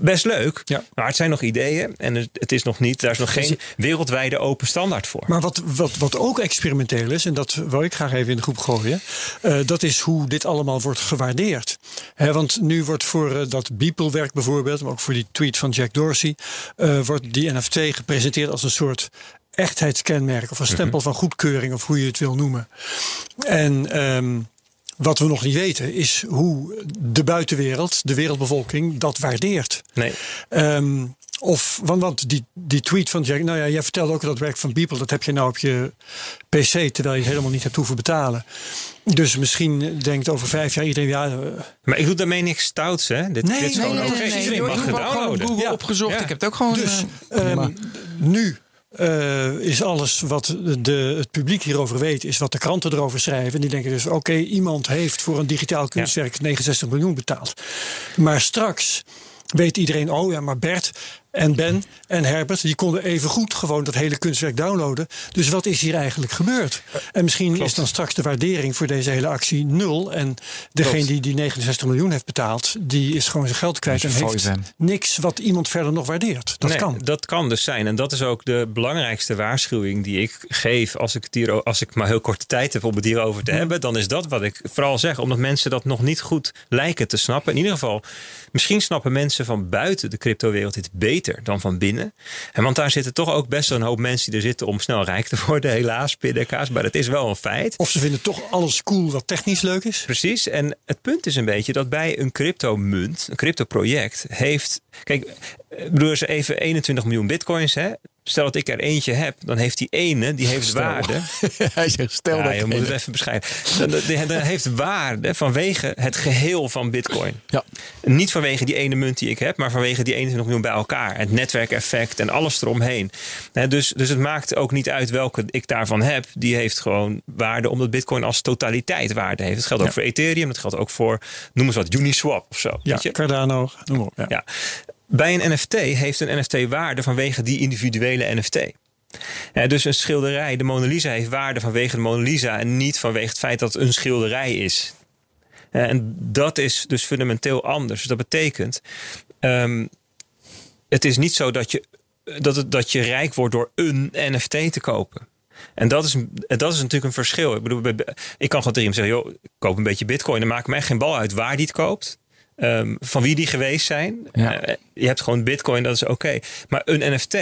Best leuk, Ja. maar het zijn nog ideeën en het- is nog niet, daar is nog geen wereldwijde open standaard voor. Maar wat, wat, wat ook experimenteel is, en dat wil ik graag even in de groep gooien, eh, dat is hoe dit allemaal wordt gewaardeerd. Hè, want nu wordt voor eh, dat Beeple-werk bijvoorbeeld, maar ook voor die tweet van Jack Dorsey, eh, wordt die NFT gepresenteerd als een soort echtheidskenmerk of een stempel van goedkeuring of hoe je het wil noemen. En ehm, wat we nog niet weten is hoe de buitenwereld, de wereldbevolking, dat waardeert. Nee. Ehm, of, want, want die, die tweet van Jack, nou ja, jij vertelde ook dat werk van Beeple, dat heb je nou op je PC, terwijl je het helemaal niet hebt hoeven betalen. Dus misschien denkt over vijf jaar iedereen, ja, eh, Maar ik doe daarmee niks stouts, hè? Dit, Nee, dit is nee, gewoon nee, oké. nee, nee, Iedereen mag heb ook gewoon downloaden. Google Ja. opgezocht. Ja. Ik heb het ook gewoon... dus eh, ehm, nu eh, is alles wat de, het publiek hierover weet, is wat de kranten erover schrijven. En die denken dus, oké, iemand heeft voor een digitaal kunstwerk 69 miljoen betaald. Maar straks weet iedereen, oh ja, maar Bert en Ben en Herbert, die konden even goed gewoon dat hele kunstwerk downloaden. Dus wat is hier eigenlijk gebeurd? En misschien is dan straks de waardering voor deze hele actie nul. En degene Klopt. die die 69 miljoen heeft betaald, die is gewoon zijn geld kwijt en heeft niks wat iemand verder nog waardeert. Dat Nee, kan. Dat kan dus zijn. En dat is ook de belangrijkste waarschuwing die ik geef als ik, het hier, als ik maar heel korte tijd heb om het hierover te hebben. Dan is dat wat ik vooral zeg. Omdat mensen dat nog niet goed lijken te snappen. In ieder geval, misschien snappen mensen van buiten de cryptowereld dit beter dan van binnen. En want daar zitten toch ook best wel een hoop mensen die er zitten om snel rijk te worden. Helaas, pindakaas. Maar dat is wel een feit. Of ze vinden toch alles cool wat technisch leuk is. Precies. En het punt is een beetje dat bij een cryptomunt, een cryptoproject, heeft. Kijk, ik bedoel eens even 21 miljoen bitcoins. Hè? Stel dat ik er eentje heb, dan heeft die ene, die heeft waarde. Hij zegt, stel Ja, dat je moet het even beschrijven. Dan, heeft waarde vanwege het geheel van bitcoin. Ja. Niet vanwege die ene munt die ik heb, maar vanwege die 21 miljoen bij elkaar. Het netwerkeffect en alles eromheen. Dus, dus het maakt ook niet uit welke ik daarvan heb. Die heeft gewoon waarde omdat bitcoin als totaliteit waarde heeft. Dat geldt ook Ja. voor Ethereum. Dat geldt ook voor, noem eens wat, Uniswap of zo. Ja, weet je? Cardano, noem maar op. Ja. Ja. Bij een NFT heeft een NFT waarde vanwege die individuele NFT. Dus een schilderij, de Mona Lisa, heeft waarde vanwege de Mona Lisa en niet vanwege het feit dat het een schilderij is. En dat is dus fundamenteel anders. Dat betekent, ehm, het is niet zo dat je, dat, dat je rijk wordt door een NFT te kopen. En dat is, dat is natuurlijk een verschil. Ik bedoel, ik kan gewoon tegen hem zeggen: joh, koop een beetje bitcoin. Dan maakt mij geen bal uit waar die het koopt. Ehm, van wie die geweest zijn. Ja. Eh, je hebt gewoon bitcoin, dat is oké. Maar een NFT,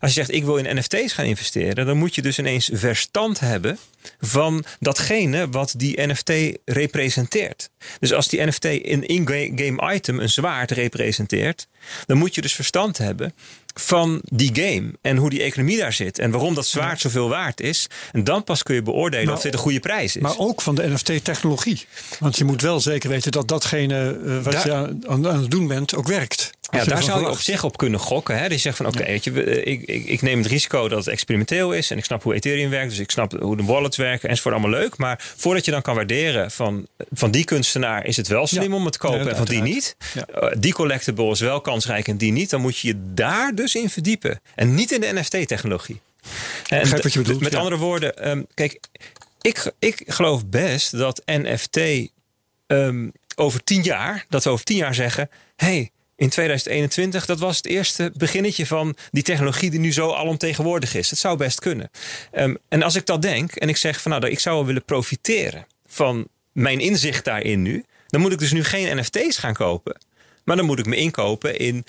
als je zegt ik wil in NFT's gaan investeren, dan moet je dus ineens verstand hebben van datgene wat die NFT representeert. Dus als die NFT een in-game item, een zwaard representeert, dan moet je dus verstand hebben van die game en hoe die economie daar zit en waarom dat zwaard zoveel waard is. En dan pas kun je beoordelen Maar- of dit een goede prijs is. Maar ook van de NFT-technologie. Want je moet wel zeker weten dat datgene eh, wat Daar- je aan aan het doen bent ook werkt. Ja, daar zou je op zich op kunnen gokken. Hè? Je zegt van oké, weet je, we- ik, ik, ik neem het risico dat het experimenteel is. En ik snap hoe Ethereum werkt. Dus ik snap hoe de wallets werken. Enzovoort allemaal leuk. Maar voordat je dan kan waarderen van, van die kunstenaar is het wel slim Ja. om het te kopen. Ja, en van die niet. Eh, die collectible is wel kansrijk en die niet. Dan moet je je daar dus in verdiepen. En niet in de NFT-technologie. En wat je bedoelt, Met ja. andere woorden, ehm, kijk, ik, ik geloof best dat NFT ehm, over tien jaar, dat we over tien jaar zeggen: hey, in 2021, dat was het eerste beginnetje van die technologie die nu zo alomtegenwoordig is. Het zou best kunnen. Ehm, en als ik dat denk en ik zeg van nou, ik zou willen profiteren van mijn inzicht daarin nu, dan moet ik dus nu geen NFT's gaan kopen. Maar dan moet ik me inkopen in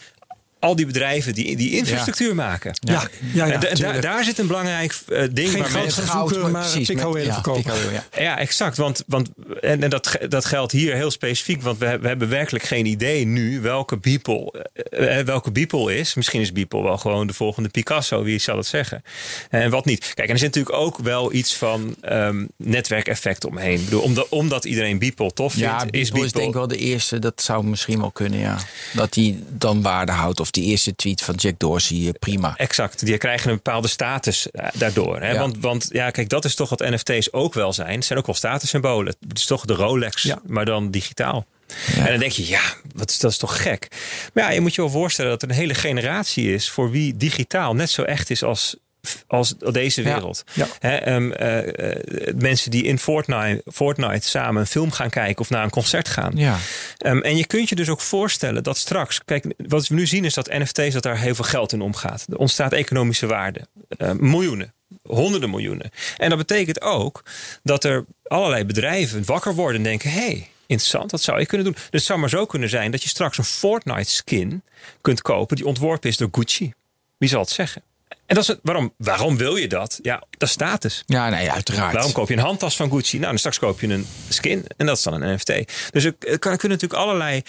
al die bedrijven die die infrastructuur maken. Ja, ja, ja, da- da- daar zit een belangrijk eh, ding Geen goud gaan zoeken, maar pikhouwelen met- ja, verkopen. ja. exact. Want, want, en, en dat, dat geldt hier heel specifiek. Want we, we hebben werkelijk geen idee nu welke Beeple, eh, eh, welke Beeple is. Misschien is Beeple wel gewoon de volgende Picasso. Wie zal het zeggen? En wat niet. Kijk, en er zit natuurlijk ook wel iets van ehm, netwerkeffect omheen. Ik bedoel, omdat, omdat iedereen Beeple tof vindt, Ja, is Beeple is denk ik wel de eerste. Dat zou misschien wel kunnen, ja. Dat hij dan waarde houdt. Of die eerste tweet van Jack Dorsey, eh, prima. Exact, die krijgen een bepaalde status eh, daardoor. Hè? Ja. Want, want ja, kijk, dat is toch wat NFT's ook wel zijn. Het zijn ook wel statussymbolen. Het is toch de Rolex, Ja. maar dan digitaal. Ja. En dan denk je, ja, wat is, dat is toch gek. Maar ja, je moet je wel voorstellen dat er een hele generatie is voor wie digitaal net zo echt is als, als deze wereld. Ja. Ehm, eh, eh, mensen die in Fortnite, Fortnite samen een film gaan kijken of naar een concert gaan. Ja. Ehm, en je kunt je dus ook voorstellen dat straks, kijk, wat we nu zien is dat NFT's dat daar heel veel geld in omgaat. Er ontstaat economische waarde, Eh, miljoenen, honderden miljoenen. En dat betekent ook dat er allerlei bedrijven wakker worden en denken: hé, hey, interessant, dat zou je kunnen doen. Dus het zou maar zo kunnen zijn dat je straks een Fortnite skin kunt kopen die ontworpen is door Gucci. Wie zal het zeggen? En dat is het, waarom, waarom wil je dat? Ja, dat is status. Ja, nee, uiteraard. Waarom koop je een handtas van Gucci? Nou, en straks koop je een skin en dat is dan een NFT. Dus er kan- kunnen natuurlijk allerlei,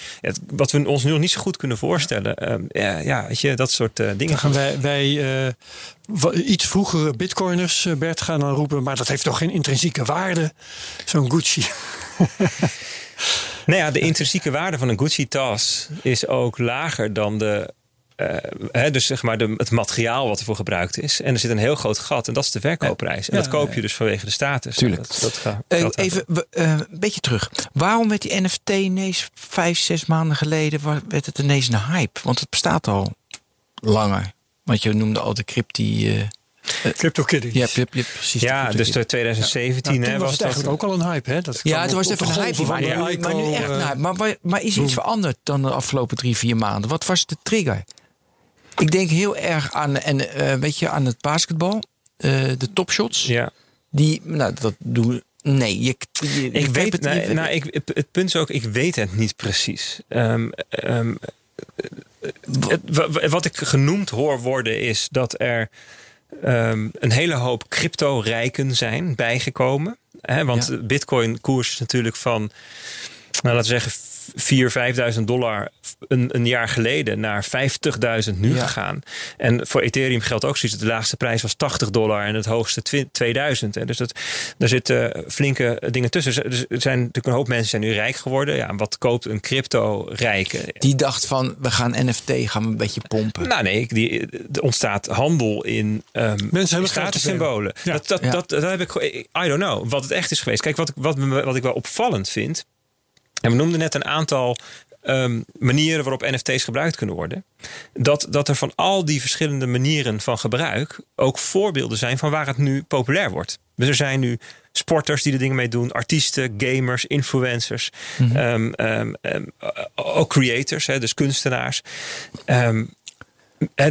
wat we ons nu nog niet zo goed kunnen voorstellen. ehm, ja, ja, weet je, dat soort eh, dingen. Dan gaan wij, wij eh, iets vroegere bitcoiners, eh, Bert, gaan dan roepen... maar dat heeft toch geen intrinsieke waarde, zo'n Gucci. Nou ja, de intrinsieke waarde van een Gucci-tas is ook lager dan de. Eh, hè, dus zeg maar de, het materiaal wat ervoor gebruikt is. En er zit een heel groot gat en dat is de verkoopprijs. En Ja, dat koop ja, je dus vanwege de status. Tuurlijk. Dat, dat gaat, Eh, dat- even eh, een beetje terug. Waarom werd die NFT ineens vijf, zes maanden geleden werd het ineens een hype? Want het bestaat al langer. Want je noemde al de crypti. eh CryptoKitties. je hebt, je hebt, je hebt precies. de ja, dus de 2017 Nou, toen hè, was was het dat. eigenlijk ook al een hype. Hè? Dat Ja, het was even de een hype. Maar, van de nu, maar nu echt. Maar, maar, is er iets veranderd dan de afgelopen drie, vier maanden? Wat was de trigger? Ik denk heel erg aan, en, eh, weet je, aan het basketbal. eh, de topshots. Ja. Die, nou, dat doen. Nee, je, je- Ik weet het, nou, niet- nou, ik, het- punt is ook, ik weet het niet precies. Ehm, ehm, het- wa- wat ik genoemd hoor worden is dat er ehm, een hele hoop crypto-rijken zijn bijgekomen. Hè, want Ja. Bitcoin-koers is natuurlijk van, nou, laten we zeggen, 4.000, 5.000 dollar een, een jaar geleden naar 50.000 nu Ja. gegaan. En voor Ethereum geldt ook zoiets. De laagste prijs was 80 dollar en het hoogste twi- 2000. Hè. Dus dat, daar zitten flinke dingen tussen. Dus er zijn natuurlijk een hoop mensen zijn nu rijk geworden. Ja, wat koopt een crypto-rijke? Die dacht van, we gaan NFT gaan we een beetje pompen. Nou nee, die, er ontstaat handel in ehm geld te statussymbolen. Ja. Dat, dat, Ja. dat, dat heb ik, I don't know wat het echt is geweest. Kijk, wat, ik- wat, wat ik wel opvallend vind. En we noemden net een aantal ehm, manieren waarop NFT's gebruikt kunnen worden. Dat, dat er van al die verschillende manieren van gebruik ook voorbeelden zijn van waar het nu populair wordt. Dus er zijn nu sporters die er dingen mee doen, artiesten, gamers, influencers, ehm, ehm, ehm, ook creators, hè, dus kunstenaars.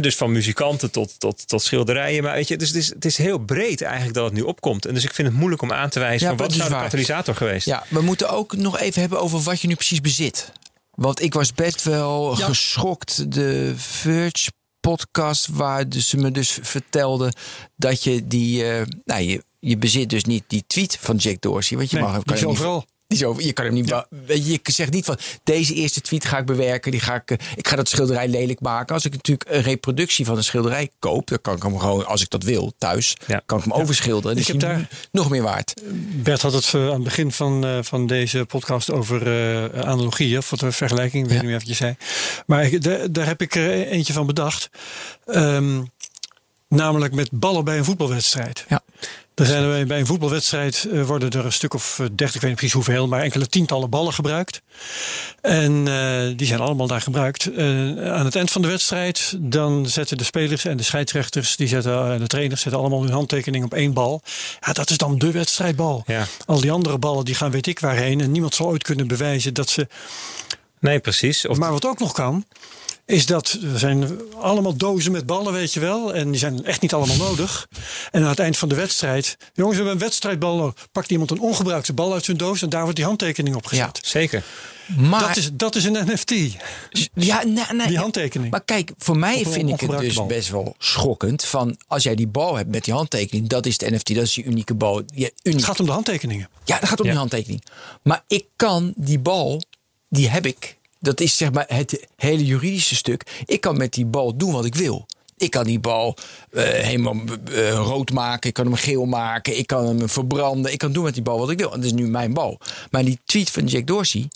Dus van muzikanten tot, tot, tot schilderijen. Maar weet je, dus het is, het is heel breed eigenlijk dat het nu opkomt. En dus ik vind het moeilijk om aan te wijzen Ja, van wat is zou de waar. katalysator geweest. Ja, we moeten ook nog even hebben over wat je nu precies bezit. Want ik was best wel Ja. geschokt. De Verge podcast waar dus ze me dus vertelde dat je die... eh, nou, je, je bezit dus niet die tweet van Jack Dorsey. Want je Nee, mag, die kan je niet, overal. Die zo, je kan hem niet. Je, zegt niet van deze eerste tweet ga ik bewerken. Die ga ik, eh, ik ga dat schilderij lelijk maken. Als ik natuurlijk een reproductie van een schilderij koop, dan kan ik hem gewoon, als ik dat wil, thuis, Ja. kan ik hem overschilderen. Dan Ik is heb daar- nog meer waard. Bert had het eh, aan het begin van, eh, van deze podcast over eh, analogieën, wat een vergelijking, ik weet niet meer wat je zei. Maar ik, daar, daar heb ik er eentje van bedacht. Ehm, namelijk met ballen bij een voetbalwedstrijd. Ja. Er zijn er bij een voetbalwedstrijd eh, worden er een stuk of eh, dertig, ik weet niet precies hoeveel, maar enkele tientallen ballen gebruikt. En eh, die zijn allemaal daar gebruikt. Eh, aan het eind van de wedstrijd, dan zetten de spelers en de scheidsrechters, die zetten, en de trainers zetten allemaal hun handtekening op één bal. Ja, dat is dan de wedstrijdbal. Ja. Al die andere ballen die gaan weet ik waarheen. En niemand zal ooit kunnen bewijzen dat ze. Nee, precies. Of Maar wat ook nog kan, is dat er zijn allemaal dozen met ballen, weet je wel. En die zijn echt niet allemaal nodig. En aan het eind van de wedstrijd, jongens, we hebben een wedstrijdbal. Pakt iemand een ongebruikte bal uit zijn doos en daar wordt die handtekening op gezet. zeker. Maar Dat, is, dat is een NFT, ja, nee, nee, die handtekening. Maar kijk, voor mij Op vind ik het dus bal. best wel schokkend. Van als jij die bal hebt met die handtekening, dat is de NFT, dat is je unieke bal. Je, uniek. Het gaat om de handtekeningen. Ja, dat gaat om Ja. die handtekening. Maar ik kan die bal, die heb ik. Dat is zeg maar het hele juridische stuk. Ik kan met die bal doen wat ik wil. Ik kan die bal eh, helemaal eh, rood maken. Ik kan hem geel maken. Ik kan hem verbranden. Ik kan doen met die bal wat ik wil. En dat is nu mijn bal. Maar die tweet van Jack Dorsey,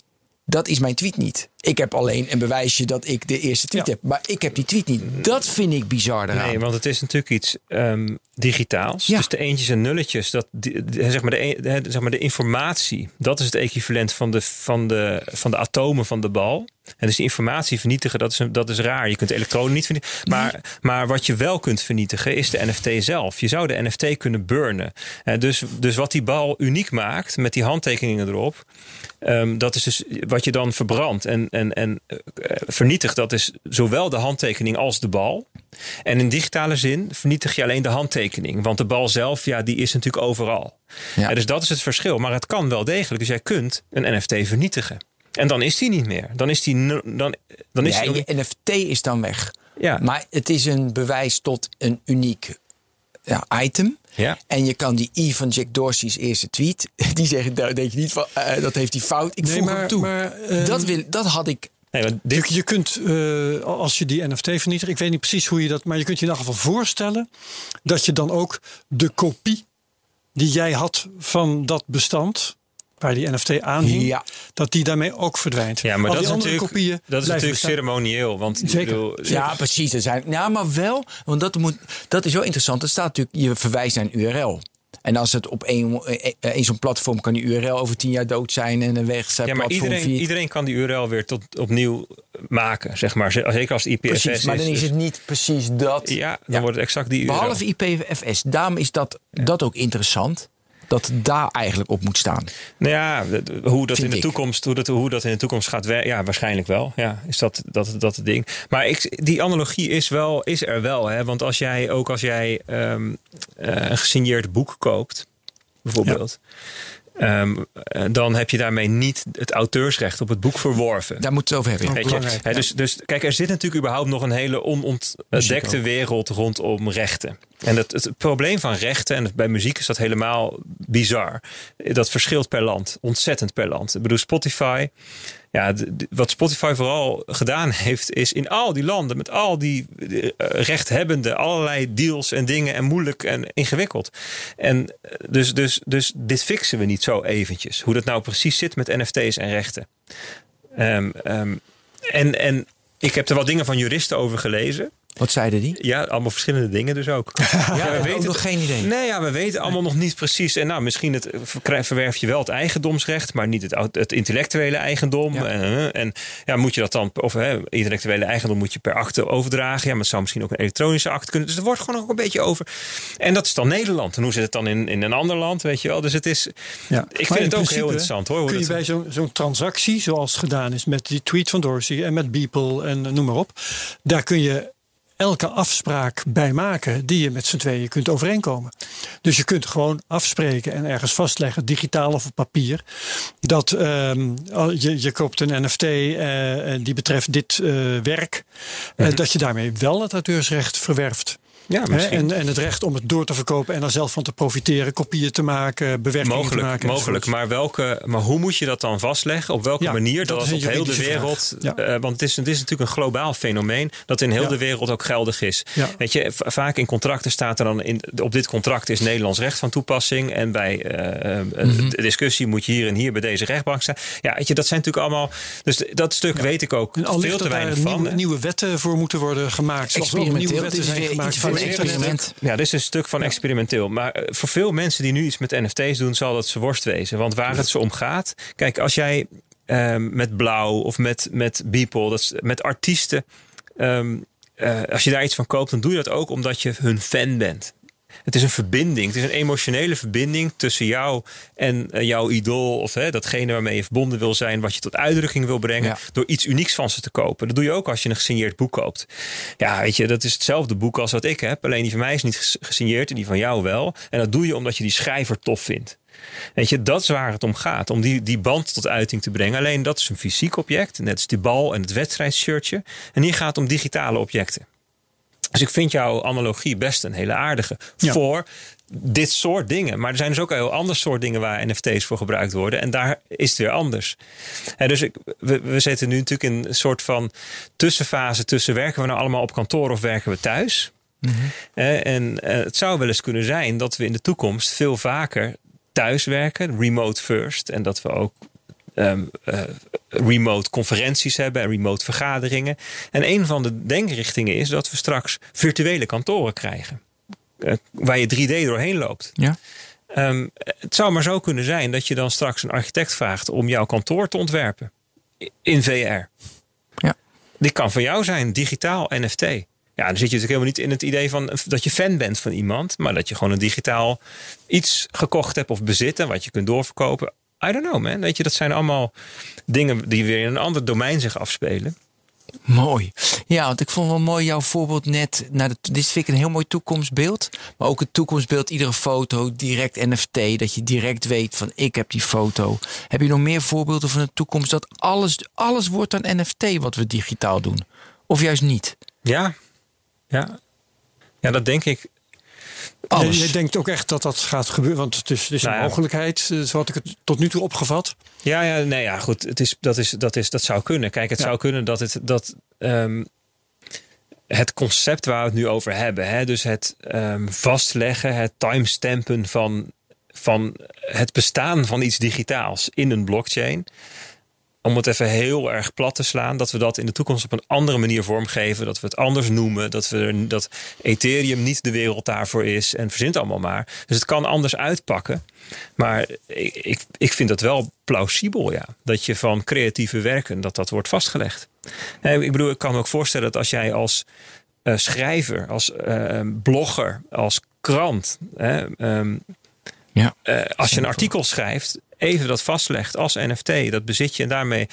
dat is mijn tweet niet. Ik heb alleen een bewijsje dat ik de eerste tweet Ja. heb. Maar ik heb die tweet niet. Dat vind ik bizar. Nee, want het is natuurlijk iets ehm, digitaals. Ja. Dus de eentjes en nulletjes, dat, die- zeg, maar de, zeg maar de informatie, dat is het equivalent van de, van, de, van de atomen van de bal. En dus die informatie vernietigen, dat is, dat is raar. Je kunt de elektronen niet vernietigen. Maar, maar wat je wel kunt vernietigen, is de NFT zelf. Je zou de NFT kunnen burnen. Eh, dus, dus wat die bal uniek maakt, met die handtekeningen erop, Ehm, dat is dus wat je dan verbrandt en, en, en eh, vernietigt. Dat is zowel de handtekening als de bal. En in digitale zin vernietig je alleen de handtekening. Want de bal zelf, ja, die is natuurlijk overal. Ja. Dus dat is het verschil. Maar het kan wel degelijk. Dus jij kunt een NFT vernietigen. En dan is die niet meer. Dan is die. Dan, dan is Ja, die, je NFT is dan weg. Ja. Maar het is een bewijs tot een uniek ja, item. Ja. En je kan die I van Jack Dorsey's eerste tweet, die zeggen, daar denk je niet van, eh, dat heeft hij fout. Ik Nee, voeg maar- hem toe. maar, ehm, dat, wil, dat had ik. Nee, want dit, Je, je kunt, eh, als je die NFT vernietigt, ik weet niet precies hoe je dat, maar je kunt je in ieder geval voorstellen dat je dan ook de kopie die jij had van dat bestand, waar die NFT aan hing, Ja. dat die daarmee ook verdwijnt. ja, maar Al dat is natuurlijk, kopieën dat is natuurlijk bestaan. ceremonieel. Want Zeker. bedoel, Ja, precies. Er zijn, ja, maar wel, want dat, moet, dat is wel interessant. Er staat natuurlijk, je verwijst naar een URL. En als het op één, eh, één zo'n platform kan die URL over tien jaar dood zijn en een weg zijn Ja, maar platform iedereen, kan die URL weer tot opnieuw maken, zeg maar. Zeker als het IPFS Precies, maar dan is Dus- het niet precies dat. Ja, dan Ja. wordt het exact die URL. Behalve IPFS. Daarom is dat, dat ook interessant. Dat daar eigenlijk op moet staan. Nou ja, hoe dat in de ik. toekomst, hoe dat, hoe dat in de toekomst gaat werken, ja, waarschijnlijk wel. Ja, is dat dat, dat het ding. Maar ik, die analogie is, wel, is er wel, hè? Want als jij ook als jij ehm, eh, een gesigneerd boek koopt, bijvoorbeeld. ehm, eh, dan heb je daarmee niet het auteursrecht op het boek verworven. Daar moeten we het over hebben. Ja. Weet je? dus, dus kijk, er zit natuurlijk überhaupt nog een hele onontdekte wereld rondom rechten. En het, het probleem van rechten, en bij muziek is dat helemaal bizar. Dat verschilt per land, ontzettend per land. Ik bedoel, Spotify. Ja, wat Spotify vooral gedaan heeft, is in al die landen met al die eh, rechthebbenden allerlei deals en dingen en moeilijk en ingewikkeld. En eh, dus, dus, dus dit fixen we niet zo eventjes. Hoe dat nou precies zit met NFT's en rechten. Ehm, ehm, en, en ik heb er wat dingen van juristen over gelezen. Wat zeiden die? Ja, allemaal verschillende dingen dus ook. Ja, we we ook nog geen idee. Nee, ja, we weten allemaal nog niet precies. En nou, misschien het, verwerf je wel het eigendomsrecht, maar niet het, het intellectuele eigendom. Ja. En, en ja, moet je dat dan, of hè, intellectuele eigendom moet je per akte overdragen. Ja, maar het zou misschien ook een elektronische akte kunnen. Dus er wordt gewoon ook een beetje over. En dat is dan Nederland. En hoe zit het dan in, in een ander land, weet je wel? Dus het is, Ja. ik Maar vind in het ook heel interessant hoor. hoe Kun je dat- bij zo'n zo'n transactie, zoals gedaan is met die tweet van Dorsey en met Beeple en noem maar op, daar kun je elke afspraak bij maken die je met z'n tweeën kunt overeenkomen. Dus je kunt gewoon afspreken en ergens vastleggen, digitaal of op papier, dat ehm, je, je koopt een NFT eh, en die betreft dit eh, werk, eh, dat je daarmee wel het auteursrecht verwerft. Ja, misschien. en, en het recht om het door te verkopen en er zelf van te profiteren, kopieën te maken, bewerkingen te Mogelijk, maken. mogelijk. Maar, welke, maar hoe moet je dat dan vastleggen? Op welke Ja, manier? dat Dat, is op heel de wereld. Ja. eh, want het is, het is natuurlijk een globaal fenomeen. Dat in heel Ja. de wereld ook geldig is. Ja. Weet je, vaak in contracten staat er dan. In, op dit contract is Nederlands recht van toepassing. En bij eh, eh, de discussie moet je hier en hier bij deze rechtbank staan. Ja, weet je, dat zijn natuurlijk allemaal. Dus dat stuk weet ik ook En veel te dat daar weinig van. nieuwe, nieuwe wetten voor moeten worden gemaakt. Zoals er ook nieuwe Experimenteel. wetten zijn gemaakt experiment. Ja, dit is een stuk van experimenteel. Maar eh, voor veel mensen die nu iets met NFT's doen, zal dat ze worst wezen. Want waar het ze om gaat. Kijk, als jij ehm, met Blauw of met, met Beeple, dat is, met artiesten. ehm, eh, als je daar iets van koopt, dan doe je dat ook omdat je hun fan bent. Het is een verbinding. Het is een emotionele verbinding tussen jou en eh, jouw idool. Of hè, datgene waarmee je verbonden wil zijn. Wat je tot uitdrukking wil brengen. Ja. Door iets unieks van ze te kopen. Dat doe je ook als je een gesigneerd boek koopt. Ja, weet je, dat is hetzelfde boek als wat ik heb. Alleen die van mij is niet ges- gesigneerd en die van jou wel. En dat doe je omdat je die schrijver tof vindt. Weet je, dat is waar het om gaat. Om die, die band tot uiting te brengen. Alleen dat is een fysiek object. Net als die bal en het wedstrijdshirtje. En hier gaat het om digitale objecten. Dus ik vind jouw analogie best een hele aardige. Ja. Voor dit soort dingen. Maar er zijn dus ook een heel ander soort dingen waar NFT's voor gebruikt worden. En daar is het weer anders. Hè, dus ik, we, we zitten nu natuurlijk in een soort van tussenfase tussen werken we nou allemaal op kantoor of werken we thuis. Hè, en eh, het zou wel eens kunnen zijn dat we in de toekomst veel vaker thuis werken, remote first. En dat we ook ehm, eh, remote conferenties hebben en remote vergaderingen. En een van de denkrichtingen is dat we straks virtuele kantoren krijgen. Eh, waar je 3D doorheen loopt. Ja. Ehm, het zou maar zo kunnen zijn dat je dan straks een architect vraagt om jouw kantoor te ontwerpen. In VR. Ja. Die kan van jou zijn, digitaal NFT. Ja, dan zit je natuurlijk helemaal niet in het idee van dat je fan bent van iemand. Maar dat je gewoon een digitaal iets gekocht hebt of bezitten. Wat je kunt doorverkopen. I don't know man. Weet je, dat zijn allemaal dingen die weer in een ander domein zich afspelen. Mooi. Ja, want ik vond wel mooi jouw voorbeeld net. Nou, dat- dit vind ik een heel mooi toekomstbeeld. Maar ook het toekomstbeeld, iedere foto, direct NFT. Dat je direct weet van ik heb die foto. Heb je nog meer voorbeelden van de toekomst dat alles, alles wordt een NFT wat we digitaal doen? Of juist niet? Ja, ja. Ja, dat denk ik. Alles. Je, je denkt ook echt dat dat gaat gebeuren, want het is, het is Nou een ja. mogelijkheid, eh, zo had ik het tot nu toe opgevat. Ja, ja, nee, ja, goed. Het is, dat, is, dat, is, dat zou kunnen. Kijk, het Ja. zou kunnen dat het. Dat, ehm, het concept waar we het nu over hebben, hè, dus het ehm, vastleggen, het timestampen van, van het bestaan van iets digitaals in een blockchain. Om het even heel erg plat te slaan, dat we dat in de toekomst op een andere manier vormgeven. Dat we het anders noemen. Dat, we dat Ethereum niet de wereld daarvoor is. En verzint allemaal maar. Dus het kan anders uitpakken. Maar ik, ik, ik vind dat wel plausibel, ja. Dat je van creatieve werken, dat dat wordt vastgelegd. Eh, Ik bedoel, ik kan me ook voorstellen dat als jij als eh, schrijver, als eh, blogger, als krant... hè, ehm, Ja. eh, als je een artikel schrijft, even dat vastlegt als NFT, dat bezit je en daarmee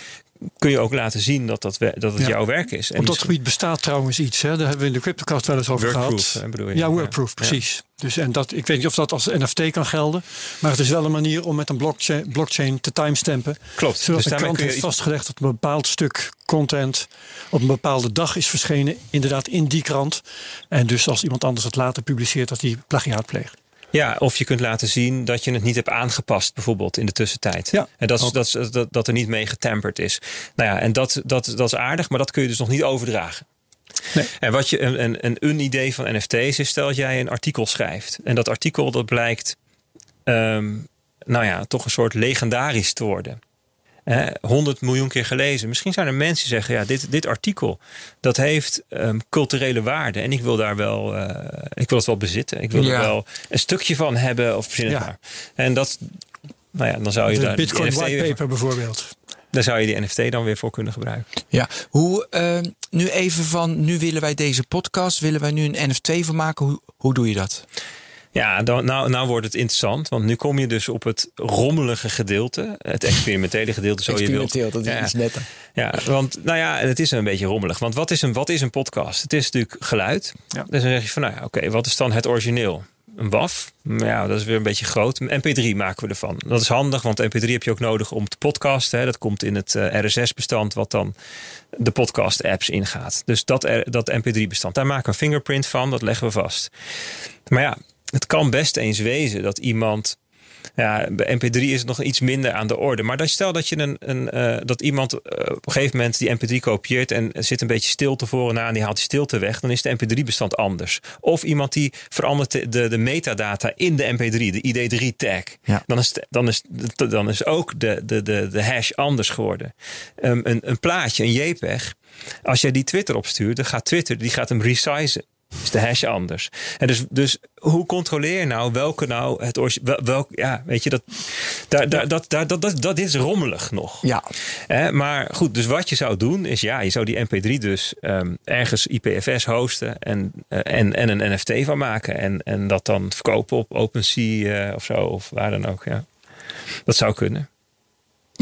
kun je ook laten zien dat, dat, we- dat het Ja. jouw werk is. En Op dat gebied bestaat trouwens iets, hè? daar hebben we in de CryptoCast wel eens over gehad. bedoel je? Ja, Ja. Wordproof, precies. Dus, en dat, ik weet niet of dat als NFT kan gelden, maar het is wel een manier om met een blockchain, blockchain te timestampen. Klopt. Zodat Dus de je heeft iets- vastgelegd dat een bepaald stuk content op een bepaalde dag is verschenen, inderdaad in die krant. En dus als iemand anders het later publiceert, dat die plagiaat pleegt. Ja, of je kunt laten zien dat je het niet hebt aangepast, bijvoorbeeld in de tussentijd. Ja. En dat, is, dat, is- dat, dat er niet mee getemperd is. Nou ja, en dat, dat, dat is aardig, maar dat kun je dus nog niet overdragen. Nee. En wat je een, een, een, een idee van NFT's is, stel dat jij een artikel schrijft. En dat artikel dat blijkt, ehm, nou ja, toch een soort legendarisch te worden. Hè, 100 miljoen keer gelezen. Misschien zijn er mensen die zeggen: ja, dit, dit artikel dat heeft ehm, culturele waarde. En ik wil daar wel, eh, ik wil het wel bezitten. Ik wil Ja. er wel een stukje van hebben of verzin het Ja. maar. En dat, nou ja, dan zou je De daar Bitcoin whitepaper bijvoorbeeld. daar zou je die NFT dan weer voor kunnen gebruiken. Ja, hoe, eh, nu even van, nu willen wij deze podcast, willen wij nu een NFT van maken. Hoe, hoe doe je dat? Ja, dan, nou, nou wordt het interessant. Want nu kom je dus op het rommelige gedeelte. Het experimentele gedeelte, zo je wilt. dat Ja. iets netter. Ja, want nou ja, het is een beetje rommelig. Want wat is een, wat is een podcast? Het is natuurlijk geluid. Ja. Dus dan zeg je van, nou ja, oké, wat is dan het origineel? een WAF. Maar ja, dat is weer een beetje groot. Een MP3 maken we ervan. Dat is handig, want MP3 heb je ook nodig om te podcasten. Hè. Dat komt in het eh, RSS-bestand, wat dan de podcast-apps ingaat. Dus dat, dat MP3-bestand, daar maken we een fingerprint van. Dat leggen we vast. Maar ja, het kan best eens wezen dat iemand. Ja, bij MP3 is het nog iets minder aan de orde. Maar dat stel dat, je een, een, eh, dat iemand eh, op een gegeven moment die MP3 kopieert en zit een beetje stilte voor en aan, die haalt die stilte weg, dan is de MP3-bestand anders. Of iemand die verandert de, de, de metadata in de MP3, de ID3-tag. Ja. Dan, is, dan, is, dan is ook de, de, de, de hash anders geworden. Ehm, een, een plaatje, een JPEG, als jij die Twitter opstuurt, dan gaat Twitter die gaat hem resizen. Is de hash anders. En dus, dus hoe controleer je nou welke nou het welk, ja, weet je, dat, daar, daar, dat, daar, dat, dat, dat dit is rommelig nog. Ja, maar goed, dus wat je zou doen is ja, je zou die MP3 dus ehm, ergens IPFS hosten en, eh, en, en een NFT van maken. En, en dat dan verkopen op OpenSea eh, of zo, of waar dan ook. Ja. Dat zou kunnen.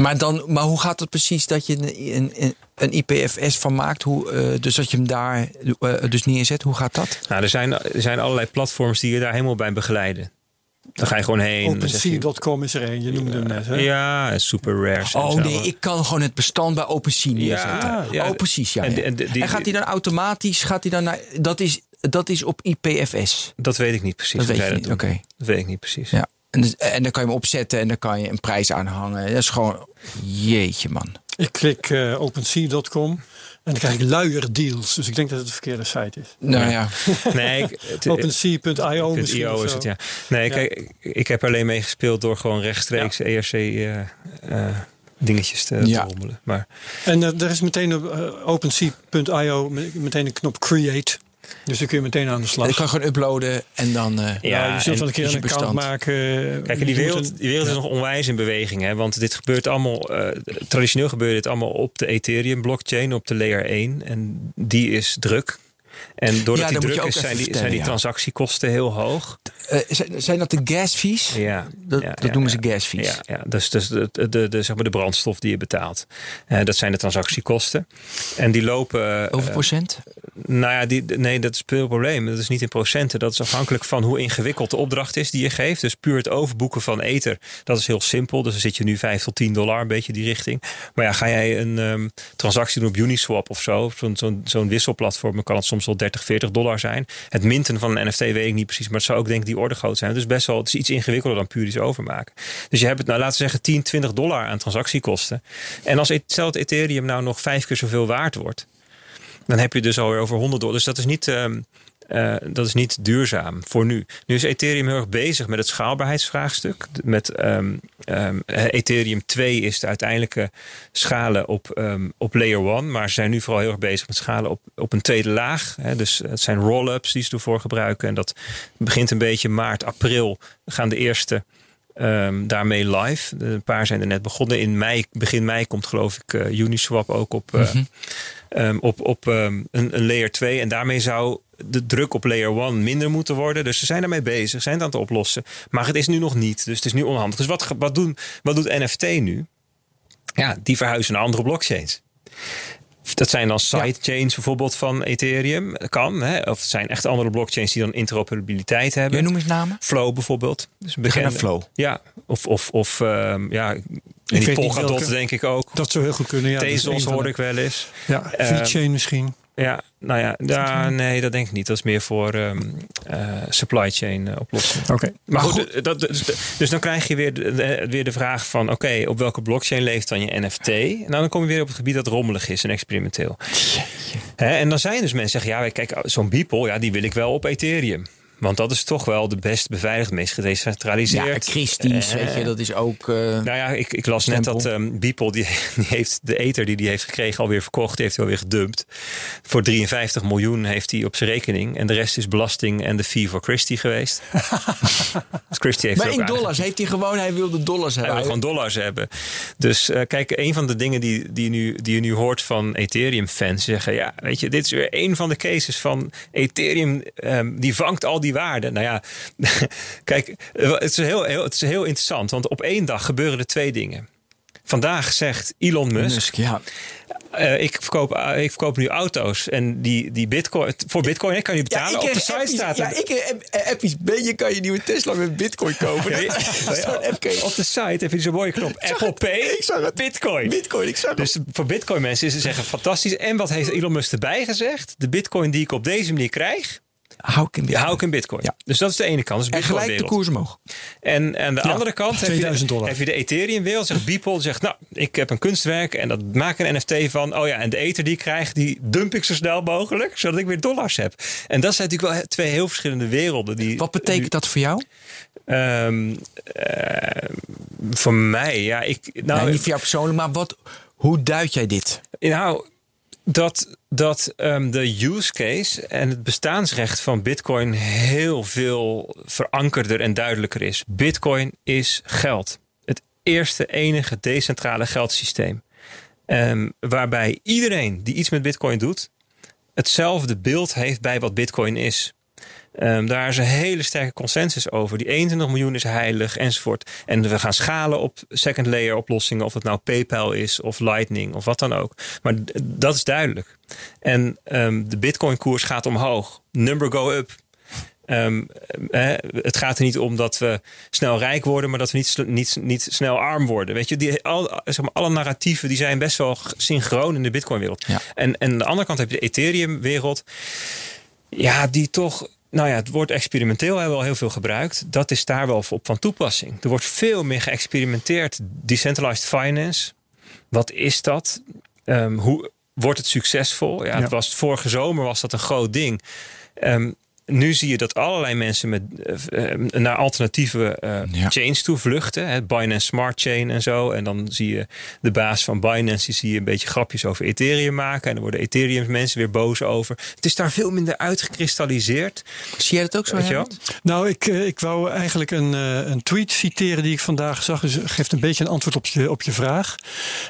Maar, dan, maar hoe gaat het precies dat je een, een, een IPFS van maakt? Hoe, eh, dus dat je hem daar eh, dus neerzet, hoe gaat dat? Nou, er zijn, er zijn allerlei platforms die je daar helemaal bij begeleiden. Dan ga je gewoon heen. OpenSea.com is er een, je noemde hem net. Hè? Ja, super rare. Oh nee, ik kan gewoon het bestand bij OpenSea neerzetten. Ja, ja. oh precies, ja. En die- En, die- gaat hij dan automatisch, gaat hij dan naar, dat is, dat is op IPFS? Dat weet ik niet precies. Dat weet niet, oké. Dat weet ik niet precies. Ja. En, dus- en dan kan je hem opzetten en dan kan je een prijs aanhangen. Dat is gewoon, jeetje man. Ik klik eh, OpenSea.com en dan krijg ik luier deals. Dus ik denk dat het de verkeerde site is. Nou ja, Nee, OpenSea.io misschien. .io of is het, ja. Nee, kijk, ik, ik heb alleen mee gespeeld door gewoon rechtstreeks ERC eh, eh, dingetjes te, rommelen. Maar En eh, er is meteen op eh, OpenSea.io me- meteen een knop create. Dus dan kun je meteen aan de slag. je kan gewoon uploaden en dan... eh, ja, je zult wel een keer een account maken. Kijk, Je die wereld, die wereld is nog onwijs in beweging. Hè? Want dit gebeurt allemaal. eh, traditioneel gebeurt dit allemaal op de Ethereum blockchain, op de layer 1. En die is druk. En doordat Ja, die druk is, zijn die, zijn die transactiekosten heel hoog. eh, zijn, zijn dat de gas fees? Ja, Dat, ja, dat noemen ze gas fees. Ja, dus, dus de, de, zeg maar de brandstof die je betaalt. Eh, dat zijn de transactiekosten. En die lopen. Eh, procent? nou ja, die, nee, dat is veel probleem. Dat is niet in procenten. Dat is afhankelijk van hoe ingewikkeld de opdracht is die je geeft. Dus puur het overboeken van ether, dat is heel simpel. Dus dan zit je nu 5 tot 10 dollar, een beetje die richting. Maar ja, ga jij een ehm, transactie doen op Uniswap of zo, zo'n zo'n zo'n wisselplatform, dan kan het soms wel 30, 40 dollar zijn. Het minten van een NFT weet ik niet precies, maar het zou ook denk ik die orde groot zijn. Dus best wel, het is iets ingewikkelder dan puur iets overmaken. Dus je hebt het, nou laten zeggen, 10, 20 dollar aan transactiekosten. En als stel dat Ethereum nou nog vijf keer zoveel waard wordt, dan heb je dus alweer over 100 dollar. Dus dat is niet, ehm, eh, dat is niet duurzaam voor nu. Nu is Ethereum heel erg bezig met het schaalbaarheidsvraagstuk. Met ehm, ehm, Ethereum 2 is de uiteindelijke schalen op, ehm, op layer 1. Maar ze zijn nu vooral heel erg bezig met schalen op, op een tweede laag. Hè. Dus het zijn roll-ups die ze ervoor gebruiken. En dat begint een beetje maart, april gaan de eerste daarmee live. Een paar zijn er net begonnen. In mei, begin mei komt geloof ik eh, Uniswap ook op, eh, ehm, op, op een, een layer 2. En daarmee zou de druk op layer 1 minder moeten worden. Dus ze zijn daarmee bezig, zijn het aan het oplossen. Maar het is nu nog niet. Dus het is nu onhandig. Dus wat, wat, doen, wat doet NFT nu? Ja, die verhuizen naar andere blockchains. Dat zijn dan sidechains bijvoorbeeld van Ethereum. Kan, hè? Of het zijn echt andere blockchains die dan interoperabiliteit hebben. Jij noem eens namen? Flow bijvoorbeeld. Dus bekende. naar Flow. Ja, of, of, of ehm, ja, en die Polkadot denk ik ook. Dat zou heel goed kunnen. Ja, Tezos hoorde de- ik wel eens. Ja, Eh, VeChain misschien. Ja, nou ja, nee, dat denk ik niet. Dat is meer voor ehm, eh, supply chain eh, oplossingen. Oké. Maar goed, eh, dat, dus, dus dan krijg je weer de, weer de vraag van... oké, op welke blockchain leeft dan je NFT? En dan kom je weer op het gebied dat rommelig is en experimenteel. Hè, en dan zijn dus mensen zeggen... ja, kijk, zo'n Beeple, ja, die wil ik wel op Ethereum. Want dat is toch wel de best beveiligd, meest gedecentraliseerd. Ja, Christie's, Eh, weet je, dat is ook... eh, nou ja, ik, ik las net dat Beeple, die, die heeft de ether die hij heeft gekregen alweer verkocht. Die heeft hij alweer gedumpt. Voor 53 miljoen heeft hij op zijn rekening. En de rest is belasting en de fee voor Christie geweest. dus Christie heeft maar in dollars heeft hij gewoon, hij wilde dollars hij hebben. wil gewoon dollars hebben. Dus eh, kijk, een van de dingen die, die, nu, die je nu hoort van Ethereum-fans zeggen: ja, weet je, dit is weer een van de cases van Ethereum, ehm, die vangt al die waarden. Nou ja, kijk, eh, het is, heel, heel, het is heel interessant, want op één dag gebeuren er twee dingen. vandaag zegt Elon Musk, Musk, ja. eh, ik, verkoop, eh, ik verkoop nu auto's en die, die bitcoin, voor bitcoin hè, kan je betalen. op de site staat Ja, ik heb appies. Ben je kan je nieuwe Tesla met bitcoin kopen. Op de site heb je zo'n mooie knop Apple het. Pay, Ik zag het. bitcoin. Bitcoin, ik zag het. Dus voor bitcoin mensen is het zeggen fantastisch. En wat heeft Elon Musk erbij gezegd? De bitcoin die ik op deze manier krijg, Hou ik in die hou ik in bitcoin. Ja. Dus dat is de ene kant. Dus En gelijk de koers omhoog. En aan de andere kant heb je, 2000 de, dollar. heb je de Ethereum-wereld. Zegt Beeple, zegt nou, ik heb een kunstwerk en dat maak een NFT van. Oh ja, en de Ether die ik krijg, die dump ik zo snel mogelijk, zodat ik weer dollars heb. En dat zijn natuurlijk wel twee heel verschillende werelden. Die, Wat betekent dat voor jou? Ehm, eh, voor mij, ja, ik. Nou, nee, niet voor jou persoonlijk, maar wat, hoe duid jij dit? Nou, dat, dat ehm, de use case en het bestaansrecht van Bitcoin heel veel verankerder en duidelijker is. Bitcoin is geld. Het eerste, enige decentrale geldsysteem. Ehm, waarbij iedereen die iets met Bitcoin doet, hetzelfde beeld heeft bij wat Bitcoin is. Ehm, daar is een hele sterke consensus over. Die 21 miljoen is heilig enzovoort. En we gaan schalen op second layer oplossingen. Of het nou PayPal is of Lightning of wat dan ook. Maar dat is duidelijk. En ehm, de Bitcoin koers gaat omhoog. Number go up. Ehm, eh, het gaat er niet om dat we snel rijk worden, maar dat we niet, niet, niet snel arm worden. Weet je, die, al, zeg maar, alle narratieven die zijn best wel synchroon in de Bitcoin-wereld. Ja. En, en aan de andere kant heb je de Ethereum-wereld. Ja, die toch. Nou ja, het woord experimenteel hebben we al heel veel gebruikt. Dat is daar wel op van toepassing. Er wordt veel meer geëxperimenteerd. Decentralized finance. Wat is dat? Ehm, hoe wordt het succesvol? Ja, Ja. Het was, vorige zomer was dat een groot ding. Ehm, nu zie je dat allerlei mensen met, eh, naar alternatieve eh, Ja. chains toe vluchten. Hè, Binance Smart Chain en zo. En dan zie je de baas van Binance die zie je een beetje grapjes over Ethereum maken. En dan worden Ethereum mensen weer boos over. Het is daar veel minder uitgekristalliseerd. Zie jij dat ook zo? Weet je? Nou, ik, eh, ik wou eigenlijk een, een tweet citeren die ik vandaag zag. Dus het geeft een beetje een antwoord op je, op je vraag.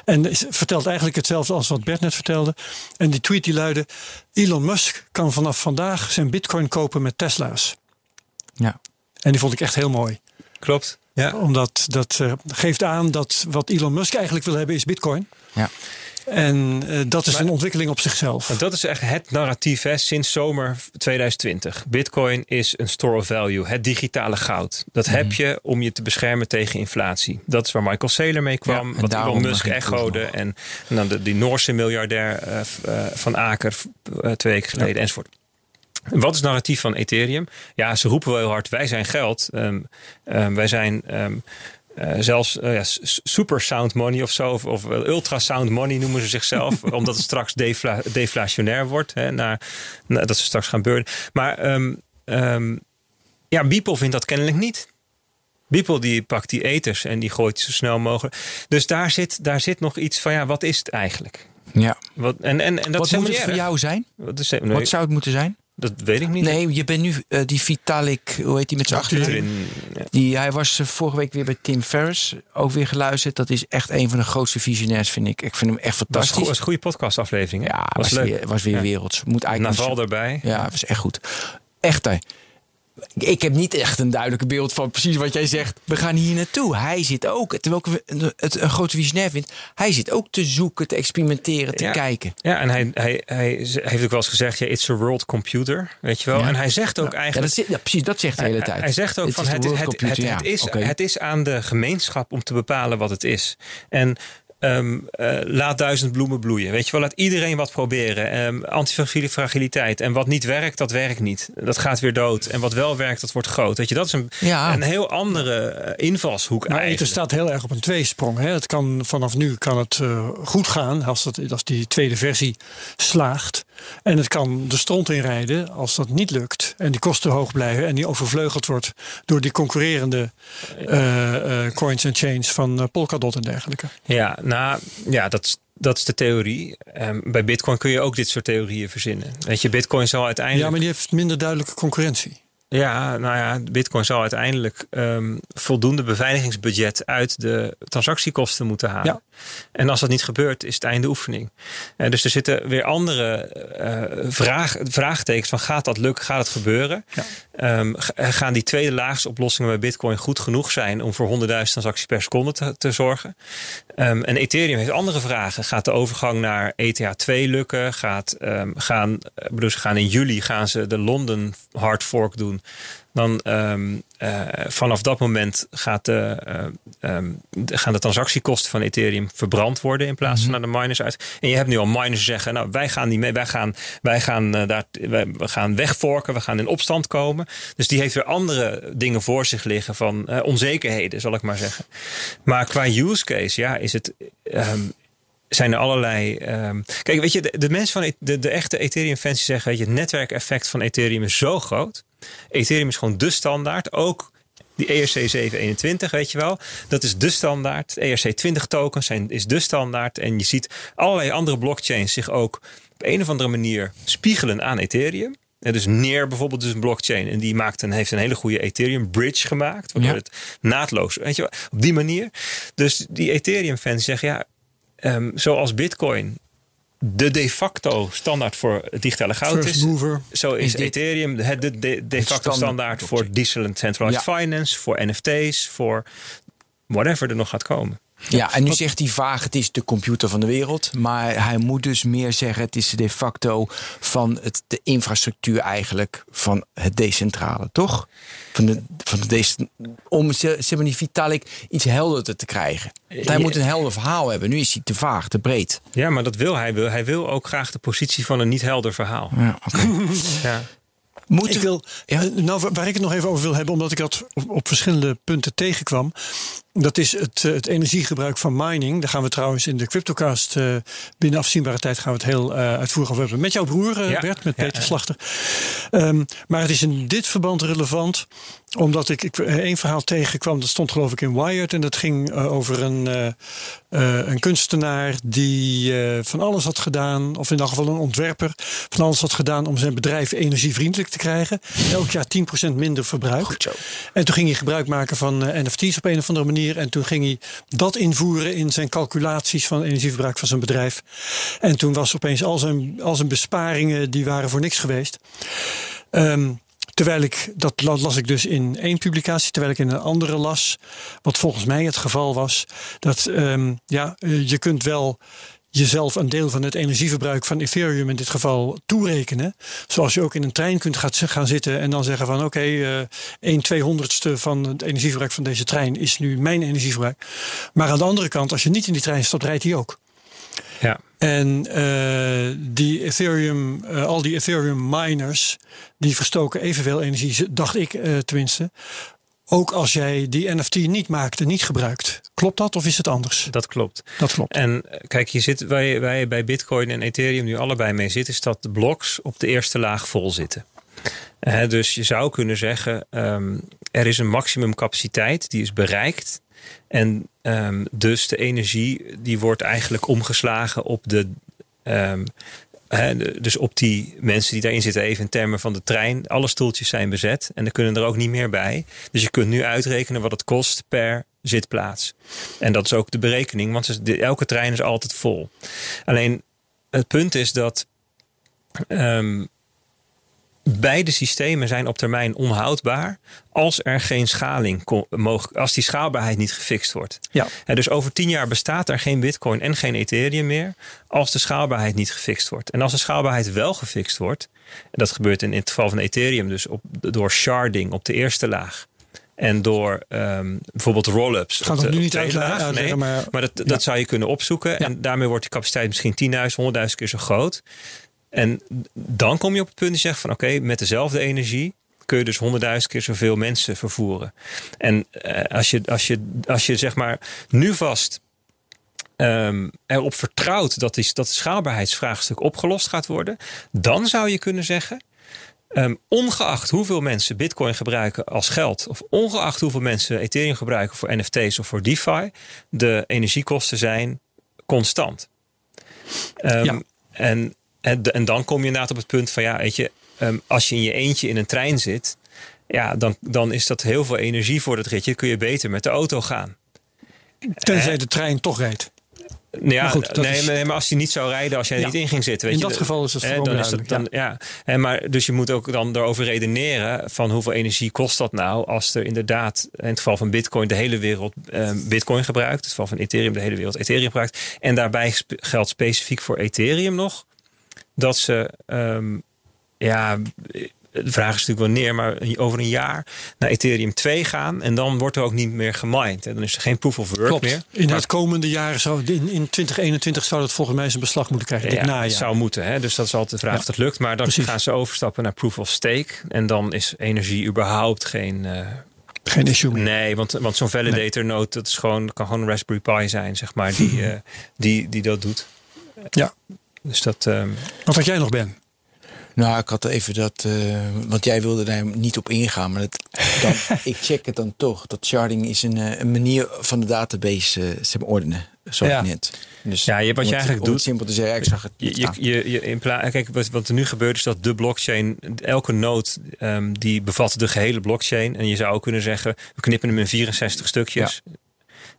En is- vertelt eigenlijk hetzelfde als wat Bert net vertelde. En die tweet die luidde... Elon Musk kan vanaf vandaag zijn bitcoin kopen met Tesla's. Ja. En die vond ik echt heel mooi. Klopt. Ja. Omdat dat eh, geeft aan dat wat Elon Musk eigenlijk wil hebben is bitcoin. Ja. En eh, dat is Maar- een ontwikkeling op zichzelf. Dat is echt het narratief hè, sinds zomer 2020. Bitcoin is een store of value, het digitale goud. Dat Mhm. heb je om je te beschermen tegen inflatie. Dat is waar Michael Saylor mee kwam, Ja, wat Elon Musk het echode. En, en dan de, die Noorse miljardair eh, eh, van Aker twee weken geleden enzovoort. Wat is het narratief van Ethereum? Ja, ze roepen wel heel hard: wij zijn geld. Ehm, ehm, wij zijn ehm, eh, zelfs eh, ja, super sound money of zo. Of, of ultra sound money noemen ze zichzelf. omdat het straks defla- deflationair wordt. Hè, naar, naar- dat ze straks gaan beurden. Maar ehm, ehm, ja, Beeple vindt dat kennelijk niet. Beeple die pakt die eters en die gooit zo snel mogelijk. Dus daar zit, daar zit nog iets van: ja, wat is het eigenlijk? ja. Wat, en, en, en dat Wat moet het voor jou zijn? Wat is, nee, Wat zou het moeten zijn? Dat weet ik niet. Nee, je bent nu eh, die Vitalik, hoe heet die met z'n achteren? Erin, ja. Die, hij was eh, vorige week weer bij Tim Ferriss ook weer geluisterd. Dat is echt een van de grootste visionairs, vind ik. Ik vind hem echt Dat was, fantastisch. was een goede podcastaflevering. hè? Ja, was was, leuk. weer, was weer Ja. werelds. Moet eigenlijk Naval erbij. Ja, het was echt goed. Echt hè. Ik heb niet echt een duidelijke beeld van precies wat jij zegt. We gaan hier naartoe. Hij zit ook, terwijl ik een- het een grote visionair vind, hij zit ook te zoeken, te experimenteren, te Ja. kijken. Ja, en hij, hij, hij heeft ook wel eens gezegd: ja, it's a world computer. Weet je wel? Ja. En hij zegt ook Ja, dat eigenlijk. ja, precies, dat zegt hij de hele tijd. Hij zegt ook Het van is het, is, computer, het is aan de gemeenschap om te bepalen wat het is. En ehm, eh, laat duizend bloemen bloeien. Weet je wel, laat iedereen wat proberen. Ehm antifragiliteit. En wat niet werkt, dat werkt niet. Dat gaat weer dood. En wat wel werkt, dat wordt groot. Weet je, dat is een, Ja. een heel andere eh, invalshoek Maar eigenlijk. Staat heel erg op een tweesprong. Hè. Het kan, vanaf nu kan het eh, goed gaan als, dat, als die tweede versie slaagt. En het kan de stront inrijden als dat niet lukt. En die kosten hoog blijven. En die overvleugeld wordt door die concurrerende eh, eh, coins en chains van eh, Polkadot en dergelijke. Ja, nou ja, dat, is- dat is de theorie. Ehm, bij Bitcoin kun je ook dit soort theorieën verzinnen. Weet je, Bitcoin zal uiteindelijk. Ja, maar die heeft minder duidelijke concurrentie. Ja, nou ja, Bitcoin zal uiteindelijk ehm, voldoende beveiligingsbudget uit de transactiekosten moeten halen. Ja. En als dat niet gebeurt, is het einde oefening. Eh, dus er zitten weer andere eh, vraag, vraagtekens van gaat dat lukken, gaat het gebeuren? Ja. ehm, ga- gaan die tweede laagsoplossingen bij Bitcoin goed genoeg zijn om voor 100.000 transacties per seconde te, te zorgen? Ehm, en Ethereum heeft andere vragen. Gaat de overgang naar ETH2 lukken? Gaat, ehm, gaan, ik bedoel, ze gaan in juli gaan ze de London hard fork doen. Dan ehm, eh, vanaf dat moment gaat de, eh, ehm, de- gaan de transactiekosten van Ethereum verbrand worden in plaats van naar de miners uit. En je hebt nu al miners zeggen, nou wij gaan die mee, wij gaan, wij gaan eh, daar, wij, we gaan wegvorken, we gaan in opstand komen. Dus die heeft weer andere dingen voor zich liggen van onzekerheden, zal ik maar zeggen. Maar qua use case, ja, is het. ehm, zijn er allerlei. kijk, weet je, de, de mensen van E- de, de echte Ethereum-fans zeggen, weet je, het netwerkeffect van Ethereum is zo groot. Ethereum is gewoon de standaard. Ook die E ERC 721, weet je wel. Dat is de standaard. ERC 20 tokens zijn, is de standaard. En je ziet allerlei andere blockchains zich ook op een of andere manier spiegelen aan Ethereum. En dus Neer bijvoorbeeld is een blockchain. En die maakt een, heeft een hele goede Ethereum bridge gemaakt. Waardoor Ja. het naadloos, weet je wel, op die manier. Dus die Ethereum fans zeggen ja, ehm, zoals Bitcoin de de facto standaard voor het digitale goud First is. mover. Zo is, Ethereum het de, de, de facto standaard voor decentralized Ja. finance, voor NFT's, voor whatever er nog gaat komen. Ja, en nu zegt hij vaag, het is de computer van de wereld. Maar hij moet dus meer zeggen, het is de facto van het, de infrastructuur eigenlijk van het decentrale, toch? Van de, van de dec- om ze- zeg maar Vitalik iets helderder te krijgen. Want hij moet een helder verhaal hebben. Nu is hij te vaag, te breed. Ja, maar dat wil hij. Wil. Hij wil ook graag de positie van een niet helder verhaal. Ja. Ja. Moeten Ik wil, Ja. eh, nou, waar- ik het nog even over wil hebben, omdat ik dat op, op verschillende punten tegenkwam. Dat is het, eh, het energiegebruik van mining. Daar gaan we trouwens in de Cryptocast eh, binnen afzienbare tijd gaan we het heel eh, uitvoerig over hebben. Met jouw broer Ja. Bert, met Peter ja. Slachter. Ehm, maar het is in dit verband relevant. Omdat ik, ik eh, één verhaal tegenkwam. Dat stond geloof ik in Wired. En dat ging eh, over een, eh, een kunstenaar die van alles had gedaan. Of in elk geval een ontwerper. Van alles had gedaan om zijn bedrijf energievriendelijk te krijgen. Elk jaar 10% minder verbruik. Goed zo. En toen ging hij gebruik maken van NFT's op een of andere manier. En toen ging hij dat invoeren in zijn calculaties van energieverbruik van zijn bedrijf. En toen was opeens al zijn, al zijn besparingen, die waren voor niks geweest. Ehm, terwijl ik, dat la- las ik dus in één publicatie, terwijl ik in een andere las, wat volgens mij het geval was, dat ehm, ja, eh, je kunt wel jezelf een deel van het energieverbruik van Ethereum in dit geval toerekenen. Zoals je ook in een trein kunt gaan zitten en dan zeggen van oké, eh 1 tweehonderdste van het energieverbruik van deze trein is nu mijn energieverbruik. Maar aan de andere kant, als je niet in die trein stapt, rijdt hij ook. Ja. En eh, die Ethereum, eh, al die Ethereum miners, die verstoken evenveel energie, dacht ik eh, tenminste. Ook als jij die NFT niet maakt en niet gebruikt. Klopt dat of is het anders? Dat klopt. Dat klopt. En kijk, je zit, waar, je, waar je bij Bitcoin en Ethereum nu allebei mee zit, is dat de bloks op de eerste laag vol zitten. Dus je zou kunnen zeggen, ehm, er is een maximumcapaciteit die is bereikt. En ehm, dus de energie die wordt eigenlijk omgeslagen op de. de- dus op die mensen die daarin zitten, even in termen van de trein. Alle stoeltjes zijn bezet en er kunnen er ook niet meer bij. Dus je kunt nu uitrekenen wat het kost per zitplaats. En dat is ook de berekening, want elke trein is altijd vol. Alleen het punt is dat ehm, beide systemen zijn op termijn onhoudbaar als er geen schaling mogelijk, als die schaalbaarheid niet gefixt wordt. Ja. Hè, dus over tien jaar bestaat er geen Bitcoin en geen Ethereum meer als de schaalbaarheid niet gefixt wordt. En als de schaalbaarheid wel gefixt wordt, en dat gebeurt in, het geval van Ethereum dus op, door sharding op de eerste laag. En door ehm, bijvoorbeeld roll-ups. Ga op dat de- nu niet de uitleggen, Nee, maar- maar dat, Ja. dat zou je kunnen opzoeken. En daarmee wordt die capaciteit misschien 10.000, 100.000 keer zo groot. En dan kom je op het punt dat je zegt van oké, met dezelfde energie kun je dus 100.000 keer zoveel mensen vervoeren. En eh, als, je, als, je, als je zeg maar nu vast ehm, erop vertrouwt dat, die, dat het schaalbaarheidsvraagstuk opgelost gaat worden, dan zou je kunnen zeggen. ehm, ongeacht hoeveel mensen Bitcoin gebruiken als geld, of ongeacht hoeveel mensen Ethereum gebruiken voor NFT's of voor DeFi, de energiekosten zijn constant. Ehm, Ja. en, en, en dan kom je inderdaad op het punt van ja, weet je, ehm, als je in je eentje in een trein zit, ja, dan, dan is dat heel veel energie voor dat ritje. Kun je beter met de auto gaan. Tenzij de trein toch rijdt. Ja, Maar goed, dat nee, is- nee, maar als hij niet zou rijden, als jij Ja. niet in ging zitten. Weet In je, dat geval is het hè, dan is duidelijk, ja. Hè, maar, dus je moet ook dan erover redeneren van hoeveel energie kost dat nou als er inderdaad in het geval van Bitcoin de hele wereld eh, Bitcoin gebruikt, in het geval van Ethereum de hele wereld Ethereum gebruikt, en daarbij sp- geldt specifiek voor Ethereum nog dat ze ehm, ja de vraag is natuurlijk wanneer, maar over een jaar naar Ethereum 2 gaan. En dan wordt er ook niet meer gemined. En dan is er geen proof of work Klopt. meer. In het komende jaar zou, in, in 2021 zou dat volgens mij zijn beslag moeten krijgen. Ja, het zou moeten. Hè? Dus dat is altijd de vraag Ja. of dat lukt. Maar dan Precies. gaan ze overstappen naar proof of stake. En dan is energie überhaupt geen... eh, Geen issue meer. nee, want, want zo'n validator node, dat is gewoon, kan gewoon een Raspberry Pi zijn, zeg maar, die, eh, die, die dat doet. Ja. Dus dat... ehm, Wat had jij nog, Ben? Nou, ik had even dat, eh, want jij wilde daar niet op ingaan, maar dat, dan, ik check het dan toch. Dat sharding is een, eh, een manier van de database te ordenen, zoals Ja. net. Dus Ja, je- wat je het- eigenlijk doet- het simpel te zeggen, ik zag het Je, je, je, je in kijk, wat, wat er nu gebeurt is dat de blockchain, elke node ehm, die bevat de gehele blockchain. En je zou ook kunnen zeggen, we knippen hem in 64 stukjes.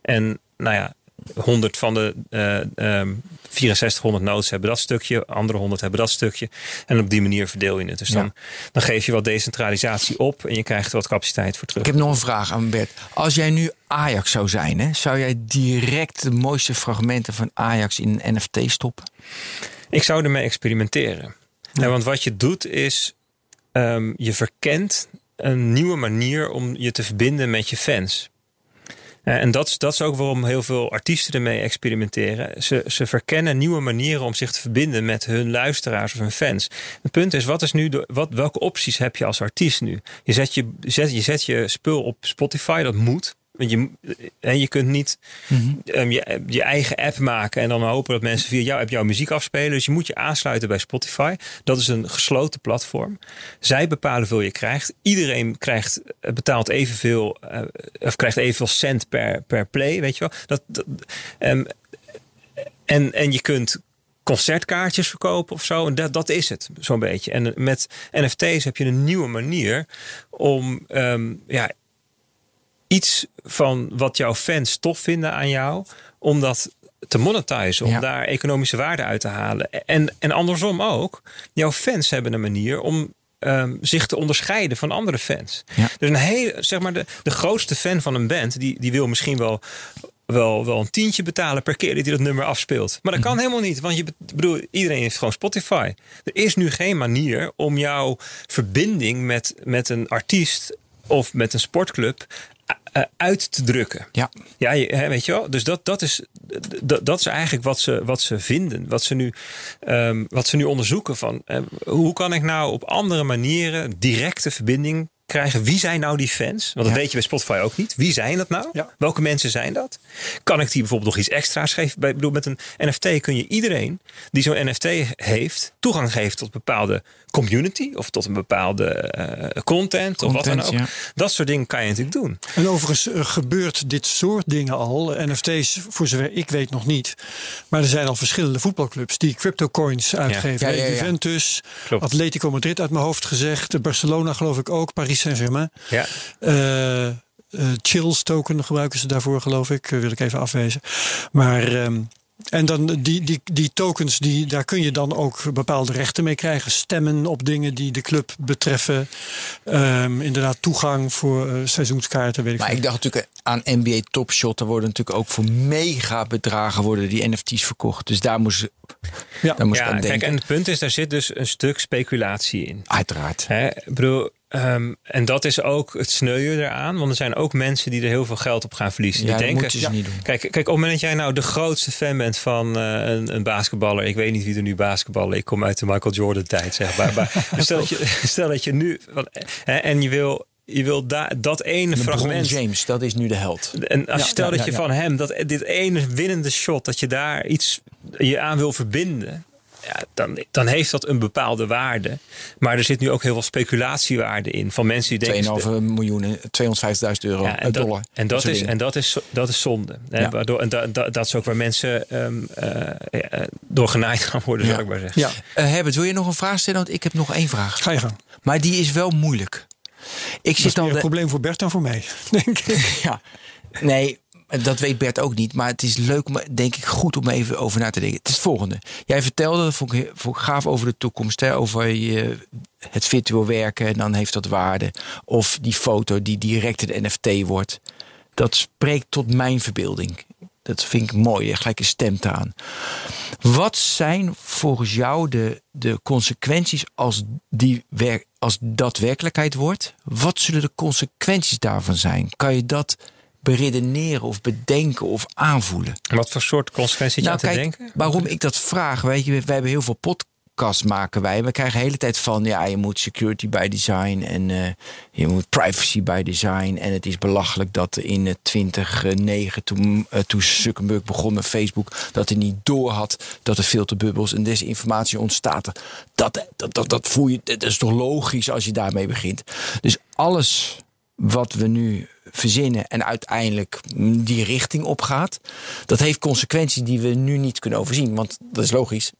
En nou ja, 100 van de eh ehm 6400 nodes hebben dat stukje, andere 100 hebben dat stukje. En op die manier verdeel je het. Dus Ja. dan, dan geef je wat decentralisatie op en je krijgt wat capaciteit voor terug. Ik heb nog een vraag aan Bert. Als jij nu Ajax zou zijn, hè, zou jij direct de mooiste fragmenten van Ajax in een NFT stoppen? Ik zou ermee experimenteren. Ja, want wat je doet is, ehm, je verkent een nieuwe manier om je te verbinden met je fans. Eh, En dat is, dat is ook waarom heel veel artiesten ermee experimenteren. Ze, ze verkennen nieuwe manieren om zich te verbinden met hun luisteraars of hun fans. Het punt is, wat is nu de, wat, welke opties heb je als artiest nu? Je zet je, zet, je zet je spul op Spotify, dat moet. Want je, en je kunt niet ehm, je, je eigen app maken en dan hopen dat mensen via jouw app jouw muziek afspelen. Dus je moet je aansluiten bij Spotify. Dat is een gesloten platform. Zij bepalen hoeveel je krijgt. Iedereen krijgt, eh, betaalt evenveel, eh, of krijgt evenveel cent per, per play, weet je wel. Dat, dat, ehm, en, en je kunt concertkaartjes verkopen of zo. En dat, dat is het, zo'n beetje. En met NFT's heb je een nieuwe manier om ehm, ja, iets van wat jouw fans tof vinden aan jou, om dat te monetizen, om Ja. daar economische waarde uit te halen. En, en andersom ook, jouw fans hebben een manier om ehm, zich te onderscheiden van andere fans. Ja. Dus een hele, zeg maar, de, de grootste fan van een band, die, die wil misschien wel. Wel, wel een tientje betalen per keer dat hij dat nummer afspeelt. Maar dat kan helemaal niet. Want je be- bedoel, iedereen heeft gewoon Spotify. Er is nu geen manier om jouw verbinding met, met een artiest of met een sportclub eh, uit te drukken. Ja. Ja, je, weet je wel. Dus dat, dat, is, dat, dat is eigenlijk wat ze, wat ze vinden. Wat ze nu, ehm, wat ze nu onderzoeken. Van, hoe kan ik nou op andere manieren directe verbinding krijgen? Wie zijn nou die fans? Want dat Ja. weet je bij Spotify ook niet. Wie zijn dat nou? Ja. Welke mensen zijn dat? Kan ik die bijvoorbeeld nog iets extra's geven? Bij- Ik bedoel, met een NFT kun je iedereen die zo'n NFT heeft... toegang geven tot een bepaalde community... of tot een bepaalde eh, content, of wat dan ook. Ja. Dat soort dingen kan je natuurlijk doen. En overigens eh, gebeurt dit soort dingen al. NFT's, voor zover ik weet nog niet. Maar er zijn al verschillende voetbalclubs die cryptocoins uitgeven. Ja, ja, ja, ja. Juventus, Klopt. Atletico Madrid uit mijn hoofd gezegd. Barcelona geloof ik ook, Paris Saint-Germain. Ja. Eh, eh, Chills token gebruiken ze daarvoor, geloof ik. Eh, wil ik even afwezen. Maar. ehm, en dan die, die, die tokens, die, daar kun je dan ook bepaalde rechten mee krijgen. Stemmen op dingen die de club betreffen. Ehm, inderdaad, toegang voor seizoenskaarten, weet ik Maar ik dacht natuurlijk aan NBA Top Shot. Er worden natuurlijk ook voor mega bedragen worden die NFT's verkocht. Dus daar moest, Ja. daar moest ik Ja, aan kijk, denken. en het punt is, daar zit dus een stuk speculatie in. Uiteraard. Hè, ik bedoel, ehm, en dat is ook het sneuien eraan. Want er zijn ook mensen die er heel veel geld op gaan verliezen. Ja, die dat denken, niet doen. Kijk, kijk, op het moment dat jij nou de grootste fan bent van eh, een, een basketballer. Ik weet niet wie er nu basketballen. Ik kom uit de Michael Jordan tijd, zeg maar. maar stel, dat je, stel dat je nu... Hè, en je wil, je wil da, dat ene fragment... James, dat is nu de held. En als Ja, je stelt ja, dat je van hem, dat dit ene winnende shot, dat je daar iets je aan wil verbinden. Ja, dan, dan heeft dat een bepaalde waarde. Maar er zit nu ook heel veel speculatiewaarde in. Van mensen die denken. 2,5 miljoen, eh, 250.000 euro, Ja, en, dollar. dat, en, dat is, en dat, is, dat is zonde. Hè? Ja. Waardoor, en dat, is ook waar mensen ehm, eh, eh, door genaaid gaan worden, Ja. zou ik maar zeggen. Ja, Eh, Herbert, wil je nog een vraag stellen? Want ik heb nog één vraag. ga je gang. Maar die is wel moeilijk. Ik Dat is zit meer al een de, probleem voor Bert dan voor mij, denk ik. Ja. Nee, En dat weet Bert ook niet. Maar het is leuk, denk ik, goed om even over na te denken. Het is het volgende. Jij vertelde, dat vond ik, gaaf over de toekomst. Hè? Over je, het virtueel werken en dan heeft dat waarde. Of die foto die direct een NFT wordt. Dat spreekt tot mijn verbeelding. Dat vind ik mooi, gelijk een stemt aan. Wat zijn volgens jou de, de consequenties als, die als dat werkelijkheid wordt? Wat zullen de consequenties daarvan zijn? Kan je dat beredeneren of bedenken of aanvoelen? Wat voor soort consequenties nou, je aan te denken? Waarom ik dat vraag, weet je, wij hebben heel veel podcasts podcast maken wij. We krijgen de hele tijd van, ja, je moet security by design en uh, je moet privacy by design. En het is belachelijk dat in 2009, toen, uh, toen Zuckerberg begon met Facebook, dat hij niet door had dat er filterbubbels en desinformatie ontstaat. Dat, dat, dat, dat voel je, dat is toch logisch als je daarmee begint. Dus alles wat we nu verzinnen en uiteindelijk die richting opgaat, dat heeft consequenties die we nu niet kunnen overzien. Want dat is logisch.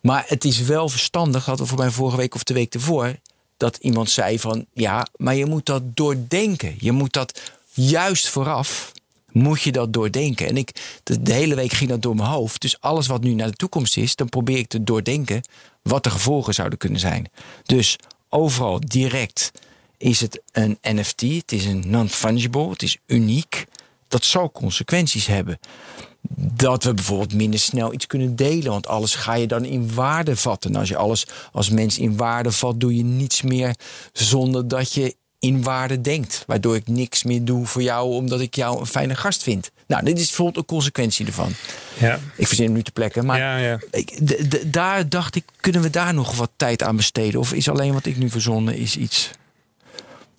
Maar het is wel verstandig, hadden we voor mij vorige week of de week ervoor, dat iemand zei van ja, maar je moet dat doordenken. Je moet dat juist vooraf, moet je dat doordenken. En ik, de, de hele week ging dat door mijn hoofd. Dus alles wat nu naar de toekomst is, dan probeer ik te doordenken wat de gevolgen zouden kunnen zijn. Dus overal direct is het een NFT, het is een non-fungible, het is uniek. Dat zal consequenties hebben. Dat we bijvoorbeeld minder snel iets kunnen delen, want alles ga je dan in waarde vatten. En als je alles als mens in waarde vat, doe je niets meer zonder dat je in waarde denkt. Waardoor ik niks meer doe voor jou omdat ik jou een fijne gast vind. Nou, dit is bijvoorbeeld een consequentie ervan. Ja. Ik verzin hem nu te plekken. Maar ja, ja. Ik, daar dacht ik, kunnen we daar nog wat tijd aan besteden? Of is alleen wat ik nu verzonnen is iets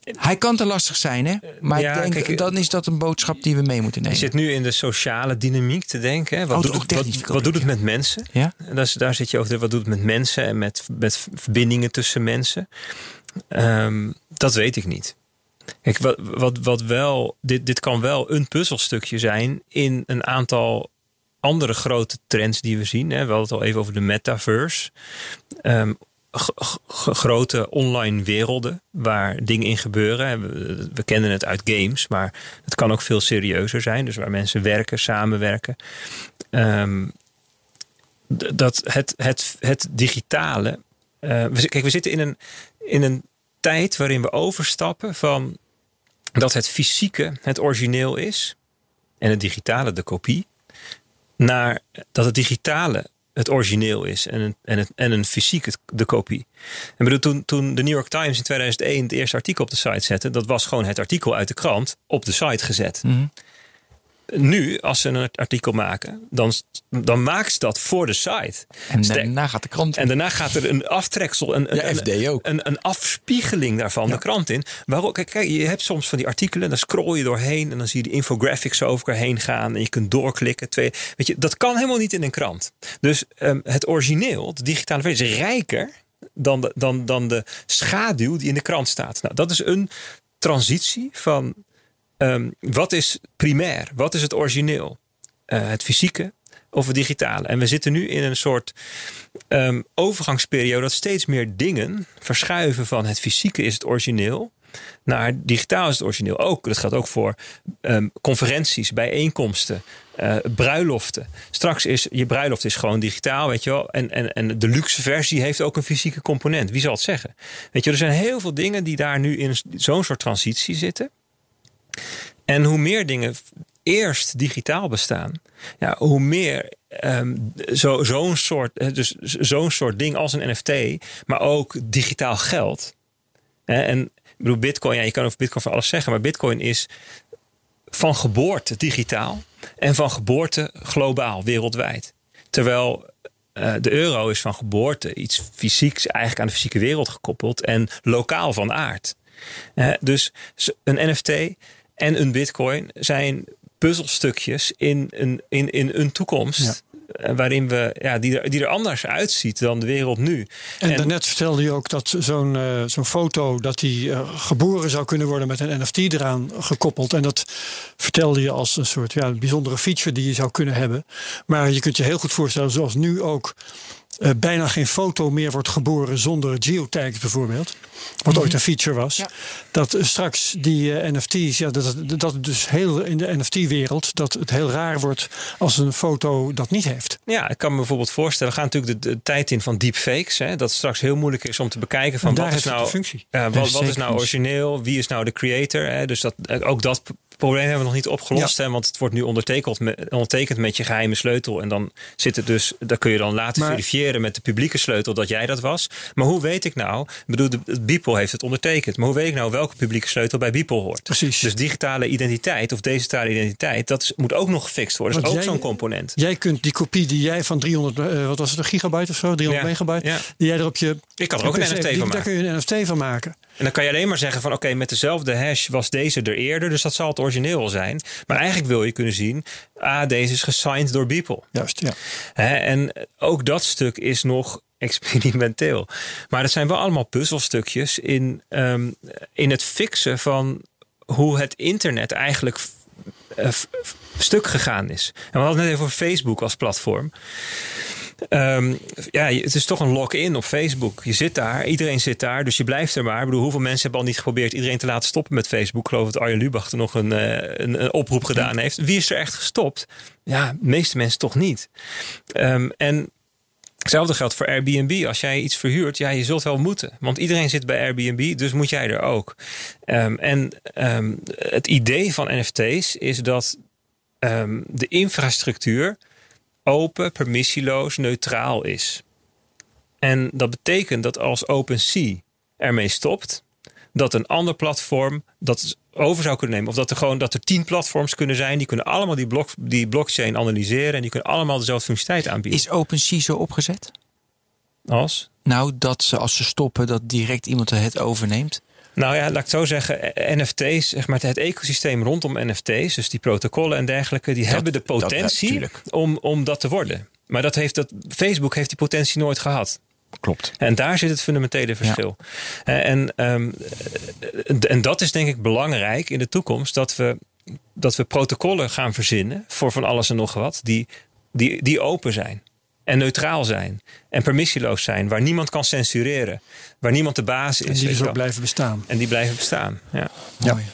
hij kan te lastig zijn, hè? Maar ik denk, kijk, dan is dat een boodschap die we mee moeten nemen. Je zit nu in de sociale dynamiek te denken. Hè? Wat, oh, doet, wat, wat doet het met mensen? Ja? En dat is, daar zit je over. Wat doet het met mensen en met, met verbindingen tussen mensen? Um, dat weet ik niet. Kijk, wat, wat, wat wel, dit, dit kan wel een puzzelstukje zijn in een aantal andere grote trends die we zien. Hè. We hadden het al even over de metaverse. Um, grote online werelden waar dingen in gebeuren. We, kennen het uit games, maar het kan ook veel serieuzer zijn. Dus waar mensen werken, samenwerken. Um, dat het, het, het digitale. Uh, kijk, we zitten in een, in een tijd waarin we overstappen van dat het fysieke het origineel is en het digitale de kopie, naar dat het digitale het origineel is en een, en, het, en een fysiek de kopie. En bedoel, toen, toen de New York Times in 2001 het eerste artikel op de site zette, dat was gewoon het artikel uit de krant op de site gezet. Mm nu, als ze een artikel maken, dan, dan maken ze dat voor de site. En daarna gaat de krant in. En daarna gaat er een aftreksel, een, een, FD ook. Een, een, afspiegeling daarvan de krant in. Waarom? Kijk, kijk, je hebt soms van die artikelen, dan scroll je doorheen en dan zie je de infographics over elkaar heen gaan en je kunt doorklikken. Twee, weet je, dat kan helemaal niet in een krant. Dus um, het origineel, de digitale versie, is rijker dan de, dan, dan de schaduw die in de krant staat. Nou, dat is een transitie van Um, wat is primair? Wat is het origineel? Uh, het fysieke of het digitale? En we zitten nu in een soort um, overgangsperiode dat steeds meer dingen verschuiven van het fysieke is het origineel naar digitaal is het origineel. Ook, dat gaat ook voor um, conferenties, bijeenkomsten, uh, bruiloften. Straks is je bruiloft is gewoon digitaal, weet je wel. En, en, en de luxe versie heeft ook een fysieke component. Wie zal het zeggen? Weet je, er zijn heel veel dingen die daar nu in zo'n soort transitie zitten. En hoe meer dingen eerst digitaal bestaan, ja, hoe meer um, zo'n soort, eh, dus zo'n soort ding als een NFT, maar ook digitaal geld. En ik bedoel, Bitcoin, ja, je kan over Bitcoin van alles zeggen, maar Bitcoin is van geboorte digitaal en van geboorte globaal, wereldwijd. Terwijl uh, de euro is van geboorte iets fysieks, eigenlijk aan de fysieke wereld gekoppeld en lokaal van aard. Dus een NFT en een bitcoin zijn puzzelstukjes in een, in, in een toekomst. Eh, waarin we, ja, die, er, die er anders uitziet dan de wereld nu. En, en daarnet vertelde je ook dat zo'n uh, zo'n foto dat die uh, geboren zou kunnen worden met een NFT eraan gekoppeld. En dat vertelde je als een soort ja, bijzondere feature die je zou kunnen hebben. Maar je kunt je heel goed voorstellen, zoals nu ook eh, bijna geen foto meer wordt geboren zonder geotags bijvoorbeeld. Wat ooit een feature was. Ja. Dat eh, straks die eh, NFT's, ja, dat, dat dus heel in de NFT-wereld, dat het heel raar wordt als een foto dat niet heeft. Ja, ik kan me bijvoorbeeld voorstellen, we gaan natuurlijk de, de tijd in van deepfakes. Hè, dat het straks heel moeilijk is om te bekijken van wat is nou, ja, wat, Heeft wat is nou origineel, wie is nou de creator. Hè, dus dat, ook dat probleem hebben we nog niet opgelost. Hè, want het wordt nu ondertekend met, ondertekend met je geheime sleutel. En dan zit het dus, daar kun je dan laten Maar- verifiëren met de publieke sleutel dat jij dat was. Maar hoe weet ik nou, ik bedoel, Beeple heeft het ondertekend. Maar hoe weet ik nou welke publieke sleutel bij Beeple hoort? Precies. Dus digitale identiteit of digitale identiteit, dat is, moet ook nog gefixt worden. Dat is Want ook zo'n component. Jij kunt die kopie die jij van 300, eh, wat was het, een gigabyte of zo, 300 Ja, megabyte, ja. die jij er op je. Ik kan er ook een NFT van Daar maken. kun je een NFT van maken. En dan kan je alleen maar zeggen van oké, met dezelfde hash was deze er eerder, dus dat zal het origineel zijn. Maar eigenlijk wil je kunnen zien, ah, deze is gesigned door Beeple. Juist, ja. Hè, en ook dat stuk is nog experimenteel. Maar het zijn wel allemaal puzzelstukjes in, ehm, in het fixen van hoe het internet eigenlijk eh, stuk gegaan is. En we hadden het net even over Facebook als platform. Ehm, ja, het is toch een lock-in op Facebook. Je zit daar, iedereen zit daar, dus je blijft er maar. Ik bedoel, hoeveel mensen hebben al niet geprobeerd iedereen te laten stoppen met Facebook? Ik geloof dat Arjen Lubach er nog een, eh, een, een oproep gedaan heeft. Wie is er echt gestopt? Ja, de meeste mensen toch niet. Ehm, en Hetzelfde geldt voor Airbnb. Als jij iets verhuurt, ja, je zult wel moeten. Want iedereen zit bij Airbnb, dus moet jij er ook. Ehm, en het idee van NFT's is dat de infrastructuur open, permissieloos, neutraal is. En dat betekent dat als OpenSea ermee stopt, dat een ander platform dat over zou kunnen nemen. Of dat er gewoon dat er tien platforms kunnen zijn, die kunnen allemaal die, blok, die blockchain analyseren en die kunnen allemaal dezelfde functionaliteit aanbieden. Is OpenSea zo opgezet? Als? Nou, dat ze als ze stoppen, dat direct iemand het overneemt. Nou ja, laat ik het zo zeggen. eh, NFT's, zeg maar, het ecosysteem rondom NFT's, dus die protocollen en dergelijke, die hebben de dat- potentie om, om dat te worden. Maar dat heeft dat, Facebook heeft die potentie nooit gehad. Klopt. En daar zit het fundamentele verschil. Eh, En, ehm, eh, en dat is denk ik belangrijk in de toekomst. Dat we, dat we protocollen gaan verzinnen voor van alles en nog wat. Die, die, die open zijn. En neutraal zijn. En permissieloos zijn. Waar niemand kan censureren. Waar niemand de baas is. En die dus ook blijven bestaan. En die blijven bestaan. Ja. Ja. Mooi.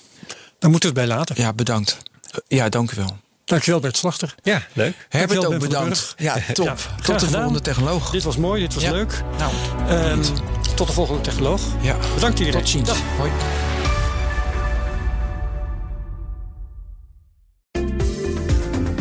Daar moeten we het bij laten. Ja, bedankt. Ja, dank u wel. Dankjewel Bert Slachter. ja, leuk. Herbert ook bedankt. Ja, top. Ja, Tot de gedaan. volgende technoloog. Dit was mooi, dit was Ja. leuk. Nou, Ehm, tot de volgende technoloog. ja. Bedankt iedereen. Tot ziens. Dag. Hoi.